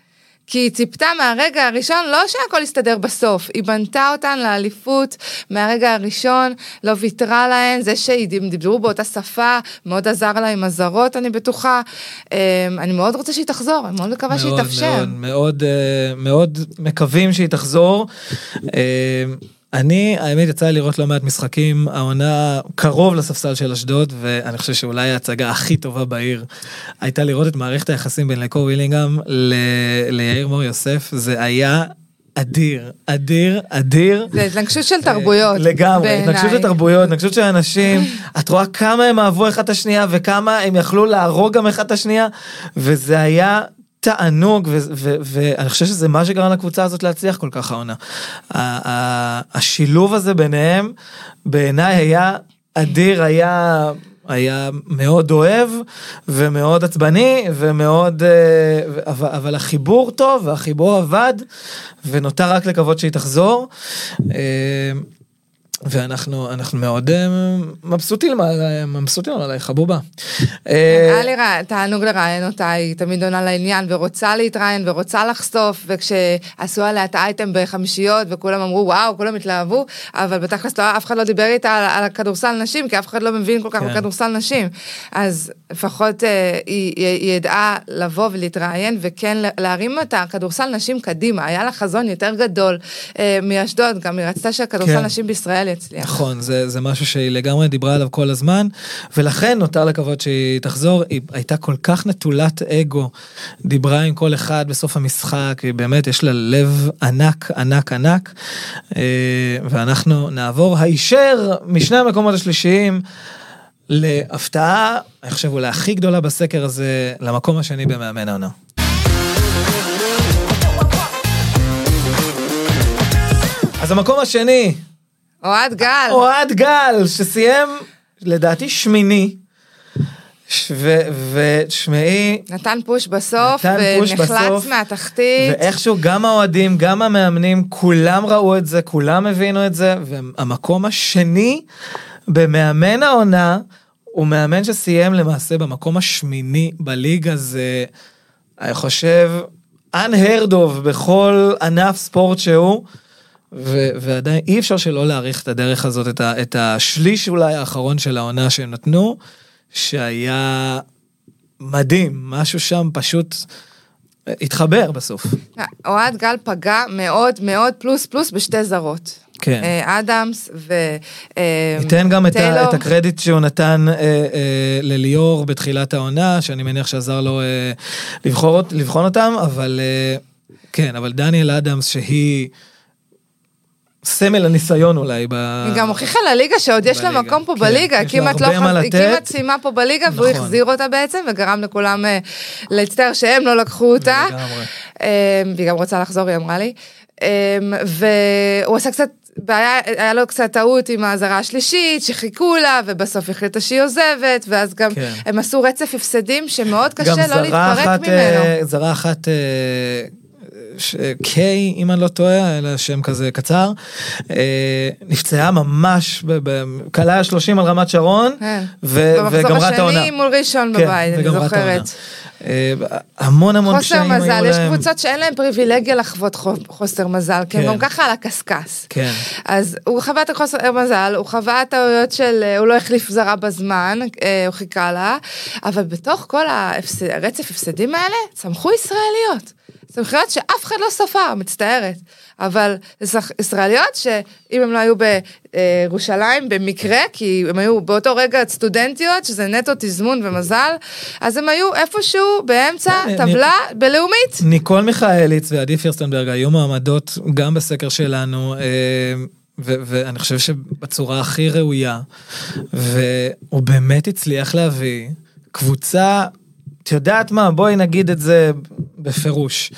כי היא ציפתה מהרגע הראשון, לא שהכל יסתדר בסוף, היא בנתה אותן לאליפות מהרגע הראשון, לא ויתרה להן, זה שהם דיברו באותה שפה, מאוד עזר לה עם הזרות, אני בטוחה. אמ, אני מאוד רוצה שהיא תחזור, אני מאוד מקווה שהיא תאפשר. מאוד, מאוד, אה, מאוד מקווים שהיא תחזור. אני, האמת, יצא לי לראות לא מעט משחקים, העונה קרוב לספסל של אשדוד, ואני חושב שאולי ההצגה הכי טובה בעיר הייתה לראות את מערכת היחסים בין לקו ווילינגהם ל- ליאיר מור יוסף, זה היה אדיר, אדיר, אדיר. זה התנגשות של תרבויות. לגמרי. התנגשות של תרבויות, התנגשות של אנשים, את רואה כמה הם אהבו אחד את השנייה וכמה הם יכלו להרוג גם אחד את השנייה, וזה היה תענוג, ואני חושב שזה מה שגרם לקבוצה הזאת להצליח כל כך העונה. השילוב הזה ביניהם, בעיניי היה אדיר, היה... היה מאוד אוהב ומאוד עצבני ומאוד אה, אבל, אבל החיבור טוב והחיבור עבד ונותר רק לקוות שהיא תחזור. אה, ואנחנו אנחנו מאוד אה, מבסוטים על- מבסוטים עלייך חבובה. אה, היה לי תענוג לראיין אותה, היא תמיד עונה לעניין ורוצה להתראיין ורוצה לחשוף, וכשעשו עליה את האייטם בחמישיות וכולם אמרו וואו, כולם התלהבו, אבל בתכלס לא, אף אחד לא דיבר איתה על, על הכדורסל נשים, כי אף אחד לא מבין כל כך כן. בכדורסל נשים. אז לפחות אה, היא, היא, היא ידעה לבוא ולהתראיין וכן להרים את הכדורסל נשים קדימה, היה לה חזון יותר גדול אה, מאשדוד, גם היא רצתה שהכדורסל כן. נשים בישראל יצליח. נכון, זה, זה משהו שהיא לגמרי דיברה עליו כל הזמן, ולכן נותר לקוות שהיא תחזור. היא הייתה כל כך נטולת אגו, דיברה עם כל אחד בסוף המשחק, היא באמת, יש לה לב ענק, ענק, ענק. אה, ואנחנו נעבור הישר משני המקומות השלישיים להפתעה, אני חושב אולי הכי גדולה בסקר הזה, למקום השני במאמן העונה. אז המקום השני, אוהד גל. אוהד גל, שסיים לדעתי שמיני, ותשמעי, נתן פוש בסוף, נתן פוש ונחלץ מהתחתית. ואיכשהו גם האוהדים, גם המאמנים, כולם ראו את זה, כולם הבינו את זה, והמקום השני במאמן העונה, הוא מאמן שסיים למעשה במקום השמיני בליגה, זה, אני חושב, unheard of בכל ענף ספורט שהוא. ו- ועדיין אי אפשר שלא להעריך את הדרך הזאת, את, ה- את השליש אולי האחרון של העונה שהם נתנו, שהיה מדהים, משהו שם פשוט התחבר בסוף. אוהד גל פגע מאוד מאוד פלוס פלוס בשתי זרות. כן. אה, אדמס ו... אה, ניתן גם את, ה-. את הקרדיט שהוא נתן אה, אה, לליאור בתחילת העונה, שאני מניח שעזר לו אה, לבחור, לבחון אותם, אבל אה, כן, אבל דניאל אדמס שהיא סמל הניסיון אולי. ב... היא גם הוכיחה לליגה שעוד יש לה. מקום פה כן, בליגה, כמעט לא היא. כמעט סיימה פה בליגה והוא נכון. החזיר אותה בעצם וגרם לכולם אה, להצטער שהם לא לקחו אותה. לגמרי. אה, והיא גם רוצה לחזור, היא אמרה לי. אה, והוא עשה קצת בעיה, היה לו קצת טעות עם האזהרה השלישית, שחיכו לה, ובסוף החליטה שהיא עוזבת, ואז גם כן. הם עשו רצף הפסדים שמאוד גם קשה לא להתפרק אחת, ממנו. אה, זרה אחת, קיי, אם אני לא טועה, אלא שם כזה קצר, אה, נפצעה ממש, כלה 30 על רמת שרון, כן. במחזור וגמרה את העונה. השני מול ראשון כן, בבית, אני את העונה. זוכרת. אה, המון המון חוסר קשיים היו מזל, יש להם. קבוצות שאין להן פריבילגיה לחוות חו- חוסר מזל, כי הם כן. גם ככה על הקשקש. כן. אז הוא חווה את החוסר מזל, הוא חווה טעויות של, אה, הוא לא החליף זרה בזמן, הוא חיכה לה, אבל בתוך כל הרצף הפסדים האלה, צמחו ישראליות. צמחיות שאף אחד לא ספר, מצטערת. אבל ישראליות שאם הם לא היו בירושלים במקרה, כי הם היו באותו רגע סטודנטיות, שזה נטו תזמון ומזל, אז הם היו איפשהו באמצע אה, טבלה בלאומית. ניקול מיכאליץ ועדי פירסטנברג היו מעמדות גם בסקר שלנו, אה, ו- ואני חושב שבצורה הכי ראויה, והוא באמת הצליח להביא קבוצה, את יודעת מה, בואי נגיד את זה בפירוש.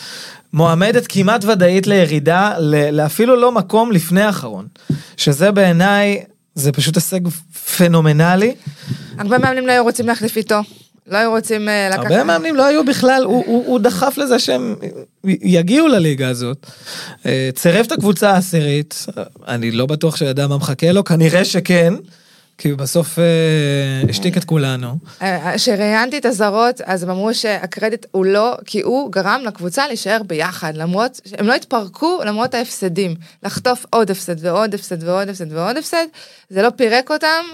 מועמדת כמעט ודאית לירידה, לאפילו לא מקום לפני האחרון. שזה בעיניי, זה פשוט הישג פנומנלי. הרבה מאמנים לא היו רוצים להחליף איתו. לא היו רוצים אה, לקחת... הרבה מאמנים לא היו בכלל, הוא, הוא, הוא דחף לזה שהם יגיעו לליגה הזאת. אה, צירף את הקבוצה העשירית, אני לא בטוח שידע מה מחכה לו, כנראה שכן, כי בסוף אה, השתיק את כולנו. אה, כשראיינתי את הזרות, אז הם אמרו שהקרדיט הוא לא, כי הוא גרם לקבוצה להישאר ביחד, למרות, הם לא התפרקו למרות ההפסדים. לחטוף עוד הפסד ועוד הפסד ועוד הפסד ועוד הפסד, זה לא פירק אותם.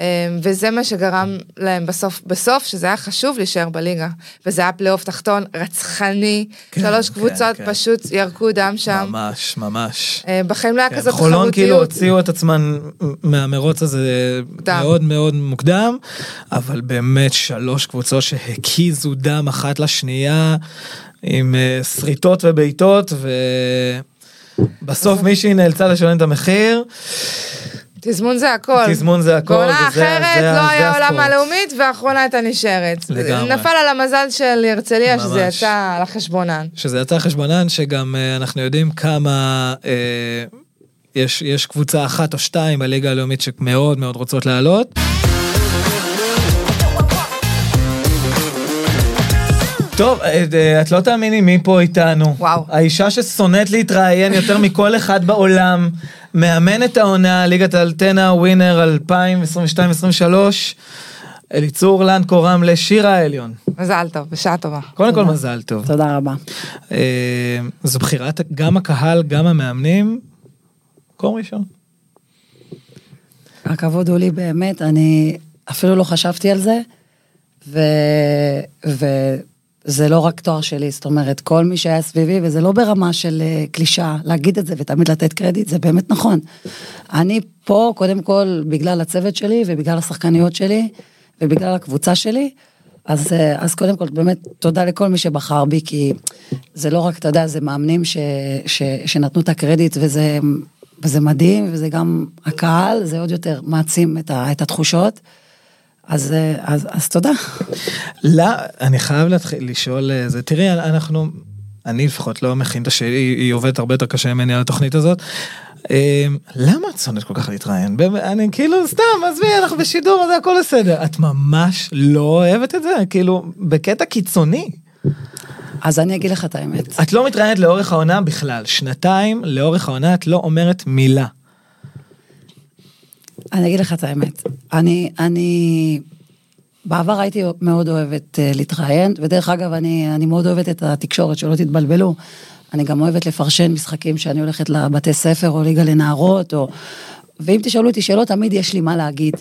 אה, וזה מה שגרם להם בסוף, בסוף שזה היה חשוב להישאר בליגה. וזה היה פלייאוף תחתון רצחני, כן, שלוש כן, קבוצות כן. פשוט ירקו דם שם. ממש, ממש. אה, בחיים לא היה כן, כזאת חולון כאילו תחרותיות. הוציאו את עצמן מהמרוץ הזה מוקדם. מאוד מאוד מוקדם, אבל באמת שלוש קבוצות שהקיזו דם אחת לשנייה עם אה, שריטות ובעיטות, בסוף מישהי נאלצה לשלם את המחיר, תזמון זה הכל. תזמון זה הכל, בעונה אחרת זה- לא זה היה עולם. הלאומית, והאחרונה הייתה נשארת. לגמרי. נפל על המזל של הרצליה, שזה ממש. יצא על החשבונן. שזה יצא חשבונן שגם אה, אנחנו יודעים כמה אה, יש, יש קבוצה אחת או שתיים בליגה הלאומית שמאוד מאוד רוצות לעלות. טוב, אה, אה, את לא תאמיני מי פה איתנו. וואו. האישה ששונאת להתראיין יותר מכל אחד בעולם, מאמנת העונה, ליגת אלטנה ווינר 2022-2023, אליצור לנקו רמלה, שירה העליון. מזל טוב, בשעה טובה. קודם כל מזל טוב. תודה רבה. אה, זו בחירת גם הקהל, גם המאמנים. מקום ראשון. הכבוד הוא לי באמת, אני אפילו לא חשבתי על זה, ו... וזה לא רק תואר שלי, זאת אומרת, כל מי שהיה סביבי, וזה לא ברמה של אה, קלישאה, להגיד את זה ותמיד לתת קרדיט, זה באמת נכון. אני פה, קודם כל, בגלל הצוות שלי ובגלל השחקניות שלי ובגלל הקבוצה שלי, אז, אה, אז קודם כל, באמת, תודה לכל מי שבחר בי, כי זה לא רק, אתה יודע, זה מאמנים ש, ש, שנתנו את הקרדיט, וזה, וזה מדהים, וזה גם הקהל, זה עוד יותר מעצים את, ה, את התחושות. אז, אה, אז, אז תודה. לא, אני חייב להתחיל לשאול אה, זה, תראי, אנחנו, אני לפחות לא מכין את השאלה, היא, היא עובדת הרבה יותר קשה ממני על התוכנית הזאת. אה, למה את שונאת כל כך להתראיין? אני כאילו, סתם, עזבי, אנחנו בשידור, זה הכל בסדר. את ממש לא אוהבת את זה? כאילו, בקטע קיצוני. אז אני אגיד לך את האמת. את לא מתראיינת לאורך העונה בכלל. שנתיים לאורך העונה את לא אומרת מילה. אני אגיד לך את האמת. אני, אני, בעבר הייתי מאוד אוהבת uh, להתראיין, ודרך אגב, אני, אני מאוד אוהבת את התקשורת, שלא תתבלבלו. אני גם אוהבת לפרשן משחקים שאני הולכת לבתי ספר או ליגה לנערות, או... ואם תשאלו אותי שאלות, תמיד יש לי מה להגיד.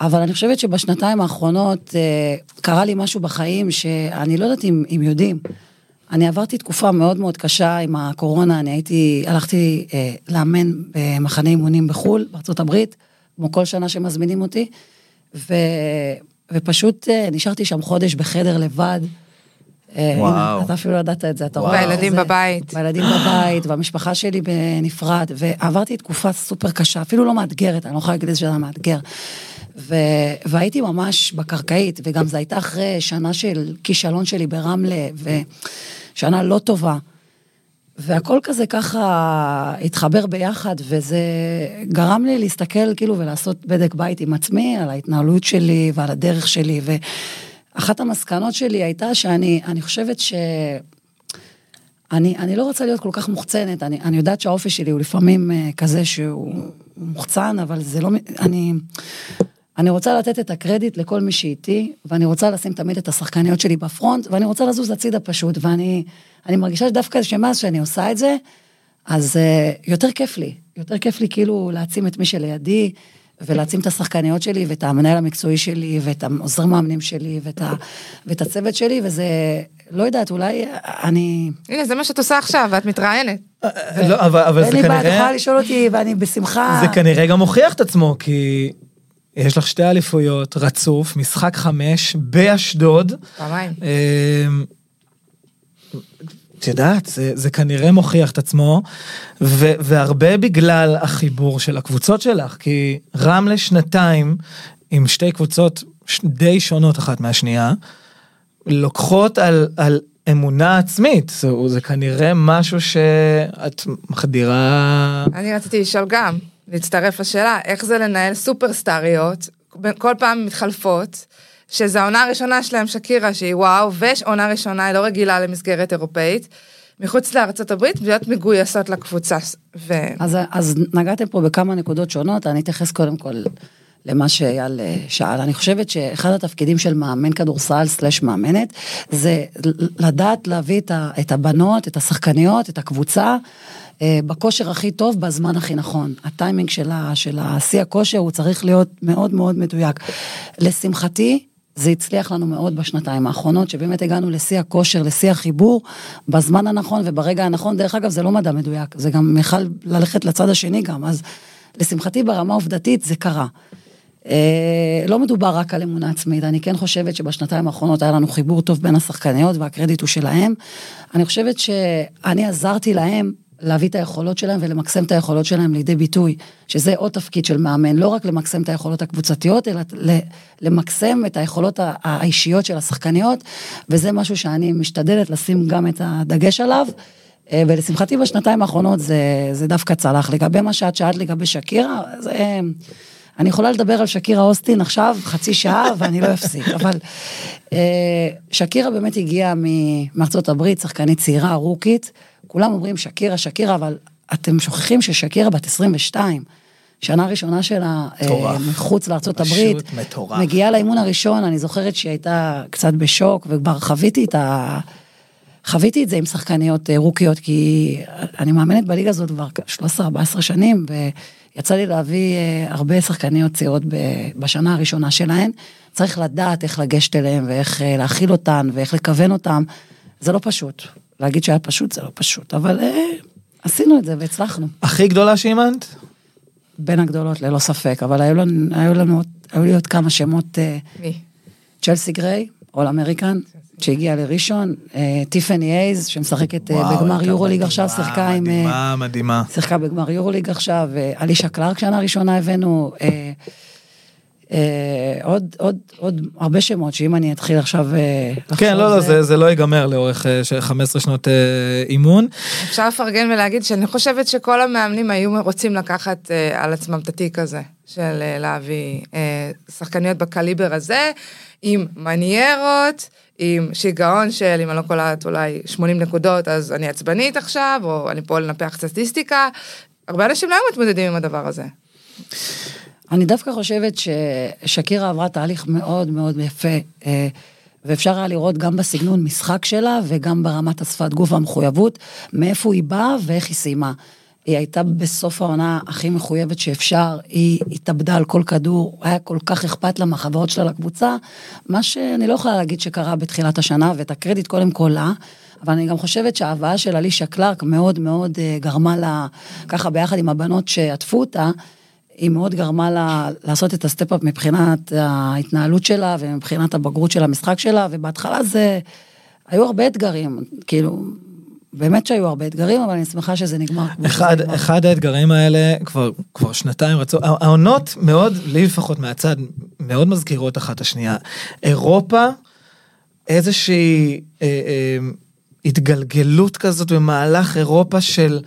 אבל אני חושבת שבשנתיים האחרונות uh, קרה לי משהו בחיים שאני לא יודעת אם, אם יודעים. אני עברתי תקופה מאוד מאוד קשה עם הקורונה, אני הייתי, הלכתי אה, לאמן במחנה אימונים בחו"ל, בארצות הברית, כמו כל שנה שמזמינים אותי, ו, ופשוט אה, נשארתי שם חודש בחדר לבד. אה, וואו. הנה, אתה אפילו לא ידעת את זה, אתה רואה. והילדים זה- בבית. והילדים בבית, והמשפחה שלי בנפרד, ועברתי תקופה סופר קשה, אפילו לא מאתגרת, אני לא יכולה להגיד שזה מאתגר. ו... והייתי ממש בקרקעית, וגם זו הייתה אחרי שנה של כישלון שלי ברמלה, ושנה לא טובה. והכל כזה ככה התחבר ביחד, וזה גרם לי להסתכל כאילו ולעשות בדק בית עם עצמי, על ההתנהלות שלי ועל הדרך שלי, ואחת המסקנות שלי הייתה שאני אני חושבת ש... אני, אני לא רוצה להיות כל כך מוחצנת, אני, אני יודעת שהאופי שלי הוא לפעמים אה, כזה שהוא מוחצן, אבל זה לא, אני, אני רוצה לתת את הקרדיט לכל מי שאיתי, ואני רוצה לשים תמיד את השחקניות שלי בפרונט, ואני רוצה לזוז הצידה פשוט, ואני אני מרגישה שדווקא שמאז שאני עושה את זה, אז uh, יותר כיף לי, יותר כיף לי כאילו להעצים את מי שלידי, ולהעצים את השחקניות שלי, ואת המנהל המקצועי שלי, ואת העוזר מאמנים שלי, ואת, ה, ואת הצוות שלי, וזה, לא יודעת, אולי אני... הנה, זה מה שאת עושה עכשיו, ואת מתראיינת. לא, אבל, אבל אין זה לי בעיה, את כנראה... יכולה לשאול אותי, ואני בשמחה. זה כנראה גם הוכיח את עצמו, כי יש לך שתי אליפויות רצוף, משחק חמש באשדוד. פעמיים. את יודעת, זה, זה כנראה מוכיח את עצמו, ו, והרבה בגלל החיבור של הקבוצות שלך, כי רמלה שנתיים עם שתי קבוצות די שונות אחת מהשנייה, לוקחות על, על אמונה עצמית, זה, זה כנראה משהו שאת מחדירה... אני רציתי לשאול גם, להצטרף לשאלה, איך זה לנהל סופרסטריות, כל פעם מתחלפות, שזו העונה הראשונה שלהם, שקירה, שהיא וואו, ויש עונה ראשונה, היא לא רגילה למסגרת אירופאית, מחוץ לארצות הברית, להיות מגויסות לקבוצה. ו... אז, אז נגעתם פה בכמה נקודות שונות, אני אתייחס קודם כל למה שאייל אה, שאל. אני חושבת שאחד התפקידים של מאמן כדורסל סלש מאמנת, זה לדעת להביא את, הבנות, את השחקניות, את הקבוצה. אה, בכושר הכי טוב, בזמן הכי נכון. הטיימינג של, של השיא הכושר הוא צריך להיות מאוד מאוד מדויק. לשמחתי, זה הצליח לנו מאוד בשנתיים האחרונות, שבאמת הגענו לשיא הכושר, לשיא החיבור, בזמן הנכון וברגע הנכון. דרך אגב, זה לא מדע מדויק, זה גם יכל ללכת לצד השני גם, אז לשמחתי ברמה עובדתית זה קרה. אה, לא מדובר רק על אמונה עצמית, אני כן חושבת שבשנתיים האחרונות היה לנו חיבור טוב בין השחקניות והקרדיט הוא שלהם. אני חושבת שאני עזרתי להם להביא את היכולות שלהם ולמקסם את היכולות שלהם לידי ביטוי, שזה עוד תפקיד של מאמן, לא רק למקסם את היכולות הקבוצתיות, אלא למקסם את היכולות האישיות של השחקניות, וזה משהו שאני משתדלת לשים גם את הדגש עליו. אה, ולשמחתי בשנתיים האחרונות זה, זה דווקא צלח. לגבי מה שאת שאלת לגבי שקירה, זה... אני יכולה לדבר על שקירה אוסטין עכשיו חצי שעה ואני לא אפסיק, אבל אה, שקירה באמת הגיעה מארצות הברית, שחקנית צעירה, רוקית, כולם אומרים שקירה, שקירה, אבל אתם שוכחים ששקירה בת 22. שנה ראשונה שלה אה, מטורף. מחוץ לארצות פשוט הברית, מטורף. מגיעה לאימון הראשון, אני זוכרת שהיא הייתה קצת בשוק, וכבר חוויתי את ה... חוויתי את זה עם שחקניות אה, רוקיות, כי אני מאמנת בליגה הזאת כבר 13-14 שנים, ויצא לי להביא אה, הרבה שחקניות צעירות בשנה הראשונה שלהן. צריך לדעת איך לגשת אליהן, ואיך אה, להכיל אותן, ואיך לכוון אותן. זה לא פשוט. להגיד שהיה פשוט זה לא פשוט, אבל אה, עשינו את זה והצלחנו. הכי גדולה שאימנת? בין הגדולות ללא ספק, אבל היו לנו, היו לנו היו לי עוד כמה שמות, אה, מי? צ'לסי גריי, אול אמריקן, שהגיע לראשון, אה, טיפני אייז, שמשחקת אה, בגמר יורוליג עכשיו, שיחקה עם... אה, מדהימה, מדהימה. שיחקה בגמר יורוליג עכשיו, אלישה קלארק שנה ראשונה הבאנו, עוד, עוד, עוד הרבה שמות, שאם אני אתחיל עכשיו אה, לחשוב... כן, לא, לא, זה, זה לא ייגמר לאורך אה, ש- 15 שנות אה, אימון. אפשר לפרגן ולהגיד שאני חושבת שכל המאמנים היו רוצים לקחת אה, על עצמם את התיק הזה, של אה, להביא אה, שחקניות בקליבר הזה, עם מניירות, עם שיגעון של, אם אני לא קולעת אולי 80 נקודות, אז אני עצבנית עכשיו, או אני פה לנפח סטטיסטיקה. הרבה אנשים לא היו מתמודדים עם הדבר הזה. אני דווקא חושבת ששקירה עברה תהליך מאוד מאוד יפה, אה, ואפשר היה לראות גם בסגנון משחק שלה וגם ברמת השפת גוף והמחויבות, מאיפה היא באה ואיך היא סיימה. היא הייתה בסוף העונה הכי מחויבת שאפשר, היא התאבדה על כל כדור, היה כל כך אכפת לה מהחברות שלה לקבוצה, מה שאני לא יכולה להגיד שקרה בתחילת השנה, ואת הקרדיט קודם כל לה. אבל אני גם חושבת שההבאה של אלישע קלארק מאוד מאוד אה, גרמה לה, ככה ביחד עם הבנות שעטפו אותה, היא מאוד גרמה לה לעשות את ה step-up מבחינת ההתנהלות שלה ומבחינת הבגרות של המשחק שלה, ובהתחלה זה, היו הרבה אתגרים, כאילו, באמת שהיו הרבה אתגרים, אבל אני שמחה שזה נגמר. כמו שזה אחד, נגמר. אחד האתגרים האלה כבר, כבר שנתיים רצו, העונות מאוד, לי לפחות מהצד, מאוד מזכירות אחת השנייה. אירופה, איזושהי אה, אה, התגלגלות כזאת במהלך אירופה של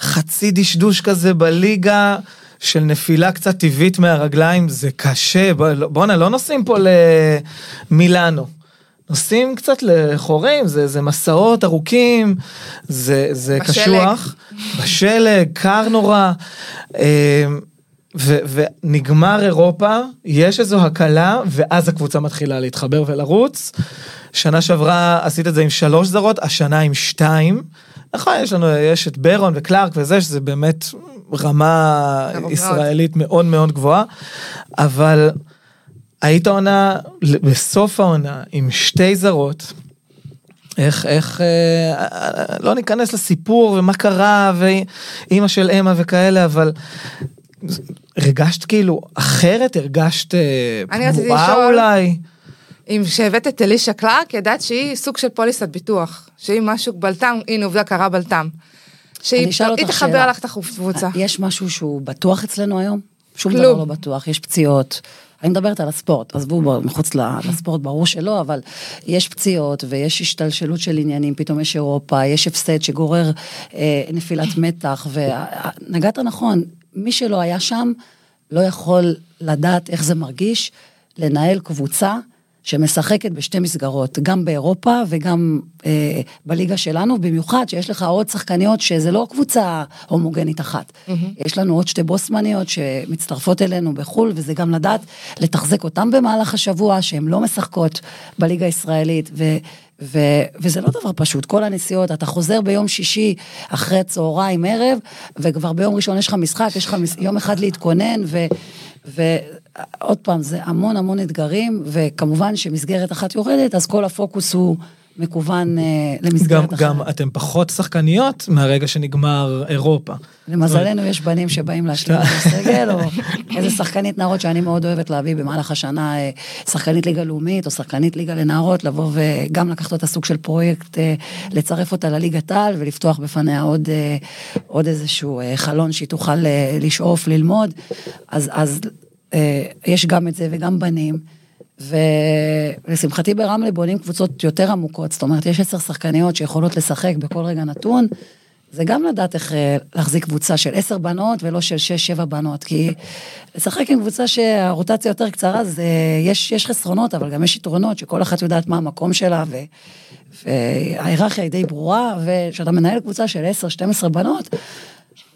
חצי דשדוש כזה בליגה. של נפילה קצת טבעית מהרגליים, זה קשה, לא- בואנה, לא נוסעים פה למילאנו. נוסעים קצת לחורים, זה, זה מסעות ארוכים, זה, זה בשלג. קשוח. בשלג, קר נורא. אה, ו, ונגמר אירופה, יש איזו הקלה, ואז הקבוצה מתחילה להתחבר ולרוץ. שנה שעברה עשית את זה עם שלוש זרות, השנה עם שתיים. נכון, יש לנו, יש את ברון וקלארק וזה, שזה באמת רמה. ישראלית מאוד מאוד גבוהה, אבל היית עונה, בסוף העונה, עם שתי זרות, איך, איך, אה, לא ניכנס לסיפור ומה קרה ואימא של אמה וכאלה, אבל הרגשת כאילו אחרת, הרגשת אה, לשאול- אולי. אם שהבאת את אלישע קלארק, ידעת שהיא סוג של פוליסת ביטוח. שהיא משהו בלטם, הנה עובדה קרה בלטם. שהיא תחבר. לך את הקבוצה. יש משהו שהוא בטוח אצלנו היום? שום כלום. דבר לא בטוח, יש פציעות. אני מדברת על הספורט, עזבו בו, מחוץ לספורט, ברור שלא, אבל יש פציעות ויש השתלשלות של עניינים, פתאום יש אירופה, יש הפסד שגורר אה, נפילת מתח, ונגעת נכון, מי שלא היה שם לא יכול לדעת איך זה מרגיש לנהל קבוצה שמשחקת בשתי מסגרות, גם באירופה וגם אה, בליגה שלנו, במיוחד שיש לך עוד שחקניות שזה לא קבוצה הומוגנית אחת. Mm-hmm. יש לנו עוד שתי בוסמניות שמצטרפות אלינו בחו"ל, וזה גם לדעת לתחזק אותן במהלך השבוע, שהן לא משחקות בליגה הישראלית, ו... ו- וזה לא דבר פשוט, כל הנסיעות, אתה חוזר ביום שישי אחרי צהריים ערב, וכבר ביום ראשון יש לך משחק, יש לך מס- יום אחד להתכונן, ו... ועוד פעם, זה המון המון אתגרים, וכמובן שמסגרת אחת יורדת, אז כל הפוקוס הוא מקוון אה, גם, למסגרת אחרת. גם אתם פחות שחקניות מהרגע שנגמר אירופה. למזלנו יש בנים שבאים להשלים את הסגל, או איזה שחקנית נערות שאני מאוד אוהבת להביא במהלך השנה, אה, שחקנית ליגה לאומית או שחקנית ליגה לנערות, לבוא וגם לקחת אותה סוג של פרויקט, אה, לצרף אותה לליגת העל ולפתוח בפניה עוד, אה, עוד איזשהו אה, חלון שהיא תוכל אה, לשאוף, ללמוד. אז, אז אה, יש גם את זה וגם בנים. ולשמחתי ברמלה בונים קבוצות יותר עמוקות, זאת אומרת, יש עשר שחקניות שיכולות לשחק בכל רגע נתון. זה גם לדעת איך אה, להחזיק קבוצה של עשר בנות ולא של שש, שבע בנות, כי לשחק עם קבוצה שהרוטציה יותר קצרה, זה, יש, יש חסרונות, אבל גם יש יתרונות, שכל אחת יודעת מה המקום שלה, ו, וההיררכיה היא די ברורה, וכשאתה מנהל קבוצה של עשר, 12 בנות,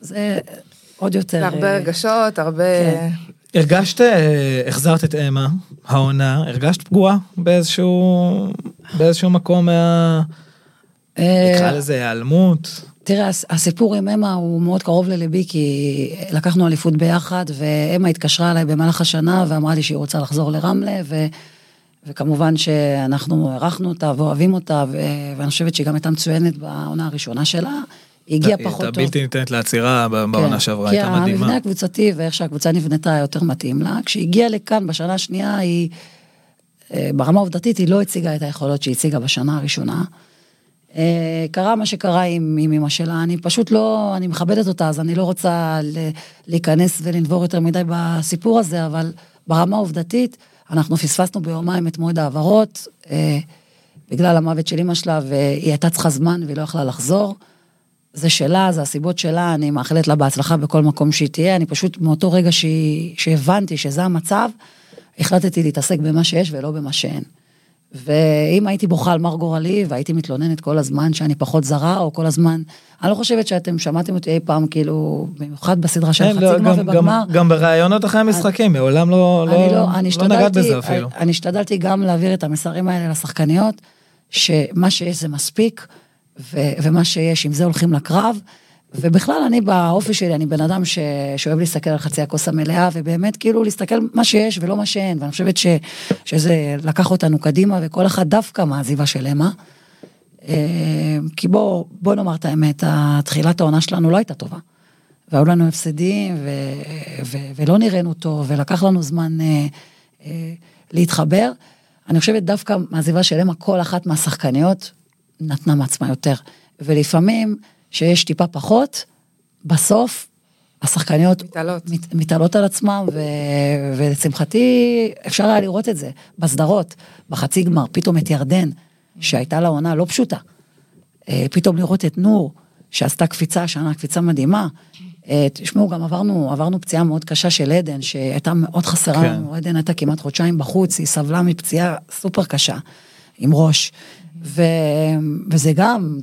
זה עוד יותר... הרבה אה, רגשות, הרבה... כן. הרגשת, אה, החזרת את אמה, העונה, הרגשת פגועה באיזשהו, באיזשהו מקום מה... אה, נקרא לזה היעלמות? תראה, הס- הסיפור עם אמה הוא מאוד קרוב לליבי, כי לקחנו אליפות ביחד, ואמה התקשרה אליי במהלך השנה ואמרה לי שהיא רוצה לחזור לרמלה, ו... וכמובן שאנחנו הערכנו אותה ואוהבים אותה, ו... ואני חושבת שהיא גם הייתה מצוינת בעונה הראשונה שלה. היא הגיעה פחות הייתה טוב. בלתי ניתנת לעצירה בעונה כן, שעברה, הייתה כי מדהימה. המבנה הקבוצתי ואיך שהקבוצה נבנתה היה יותר מתאים לה. כשהיא הגיעה לכאן בשנה השנייה, היא, אה, ברמה העובדתית, היא לא הציגה את היכולות שהיא הציגה בשנה הראשונה. אה, קרה מה שקרה עם, אמא שלה, אני פשוט לא, אני מכבדת אותה, אז אני לא רוצה להיכנס ולנבור יותר מדי בסיפור הזה, אבל ברמה העובדתית, אנחנו פספסנו ביומיים את מועד ההעברות, אה, בגלל המוות של אמא שלה, והיא הייתה צריכה זמן והיא לא יכלה לחזור. זה שלה, זה הסיבות שלה, אני מאחלת לה בהצלחה בכל מקום שהיא תהיה, אני פשוט מאותו רגע שהיא, שהבנתי שזה המצב, החלטתי להתעסק במה שיש ולא במה שאין. ואם הייתי בוכה על מר גורלי והייתי מתלוננת כל הזמן שאני פחות זרה, או כל הזמן, אני לא חושבת שאתם שמעתם אותי אי פעם, כאילו, במיוחד בסדרה של כן, חצי לא, גמר גם- ובגמר. גם- בראיונות אחרי המשחקים, מעולם לא לא- אני לא נגעת בזה אפילו. אני השתדלתי גם להעביר את המסרים האלה לשחקניות, שמה שיש זה מספיק, ו- ומה שיש, עם זה הולכים לקרב. ובכלל, אני באופי שלי, אני בן אדם ש... שאוהב להסתכל על חצי הכוס המלאה, ובאמת כאילו להסתכל מה שיש ולא מה שאין. ואני חושבת ש... שזה לקח אותנו קדימה, וכל אחד דווקא מהעזיבה של אמה. אה, כי בוא, בוא נאמר את האמת, תחילת העונה שלנו לא הייתה טובה. והיו לנו הפסדים, ו, ו, ולא נראינו טוב, ולקח לנו זמן אה, אה, להתחבר. אני חושבת דווקא מהעזיבה של אמה, כל אחת מהשחקניות נתנה מעצמה יותר. ולפעמים, שיש טיפה פחות, בסוף השחקניות מתעלות. מת, מתעלות על עצמם, ו, ולשמחתי אפשר היה לראות את זה בסדרות, בחצי גמר, פתאום את ירדן, שהייתה לה עונה לא פשוטה. אה, פתאום לראות את נור, שעשתה קפיצה השנה, קפיצה מדהימה. אה, תשמעו, גם עברנו, עברנו פציעה מאוד קשה של עדן, שהייתה מאוד חסרה כן. לנו, עדן הייתה כמעט חודשיים בחוץ, היא סבלה מפציעה סופר קשה, עם ראש. ו, וזה גם,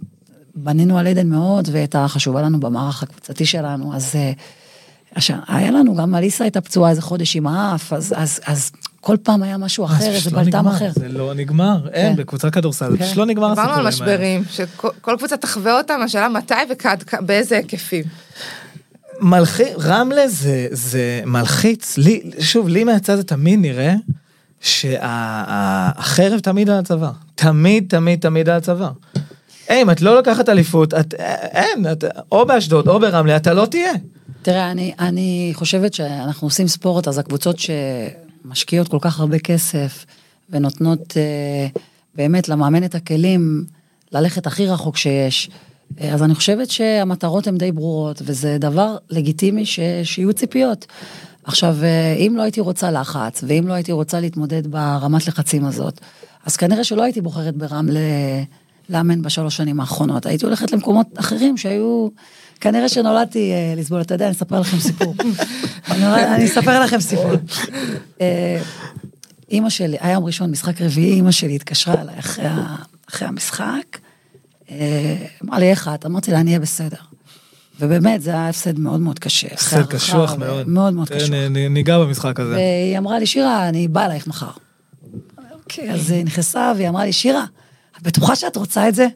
בנינו על עדן מאוד, והייתה חשובה לנו במערך הקבוצתי שלנו, אז אה, עכשיו, היה לנו, גם אליסה הייתה פצועה איזה חודש עם האף, אז, אז, אז כל פעם היה משהו אחר, איזה לא בלטם אחר. זה לא נגמר, אין, בקבוצת כדורסל, זה כן. פשוט לא נגמר דיברנו הסיפורים על האלה. משברים, שכל קבוצה תחווה אותם, השאלה מתי ובאיזה היקפים. מלחי, רמלה זה, זה מלחיץ, לי, שוב, לי מהצד זה תמיד נראה שהחרב תמיד על הצוואר. תמיד, תמיד, תמיד על הצוואר. היי, אם את לא לוקחת אליפות, את, אין, את, או באשדוד או ברמלה, אתה לא תהיה. תראה, אני, אני חושבת שאנחנו עושים ספורט, אז הקבוצות שמשקיעות כל כך הרבה כסף ונותנות אה, באמת למאמן את הכלים ללכת הכי רחוק שיש, אה, אז אני חושבת שהמטרות הן די ברורות, וזה דבר לגיטימי ש, שיהיו ציפיות. עכשיו, אה, אם לא הייתי רוצה לחץ, ואם לא הייתי רוצה להתמודד ברמת לחצים הזאת, אז כנראה שלא הייתי בוחרת ברמלה לאמן בשלוש שנים האחרונות. הייתי הולכת למקומות אחרים שהיו... כנראה שנולדתי אה, לסבול, אתה יודע, אני אספר לכם סיפור. אני אספר לכם סיפור. אה, אימא שלי, היה יום ראשון, משחק רביעי, אימא שלי התקשרה אליי אחרי אחרי המשחק. אמרה לי, איך את? אמרתי לה, אני אהיה בסדר. ובאמת, זה היה הפסד מאוד מאוד קשה. הפסד קשוח מאוד. מאוד מאוד תן, קשוח. ניגע במשחק הזה. והיא אמרה לי, שירה, אני באה אלייך מחר. אוקיי, אז היא נכנסה והיא אמרה לי, שירה, את בטוחה שאת רוצה את זה?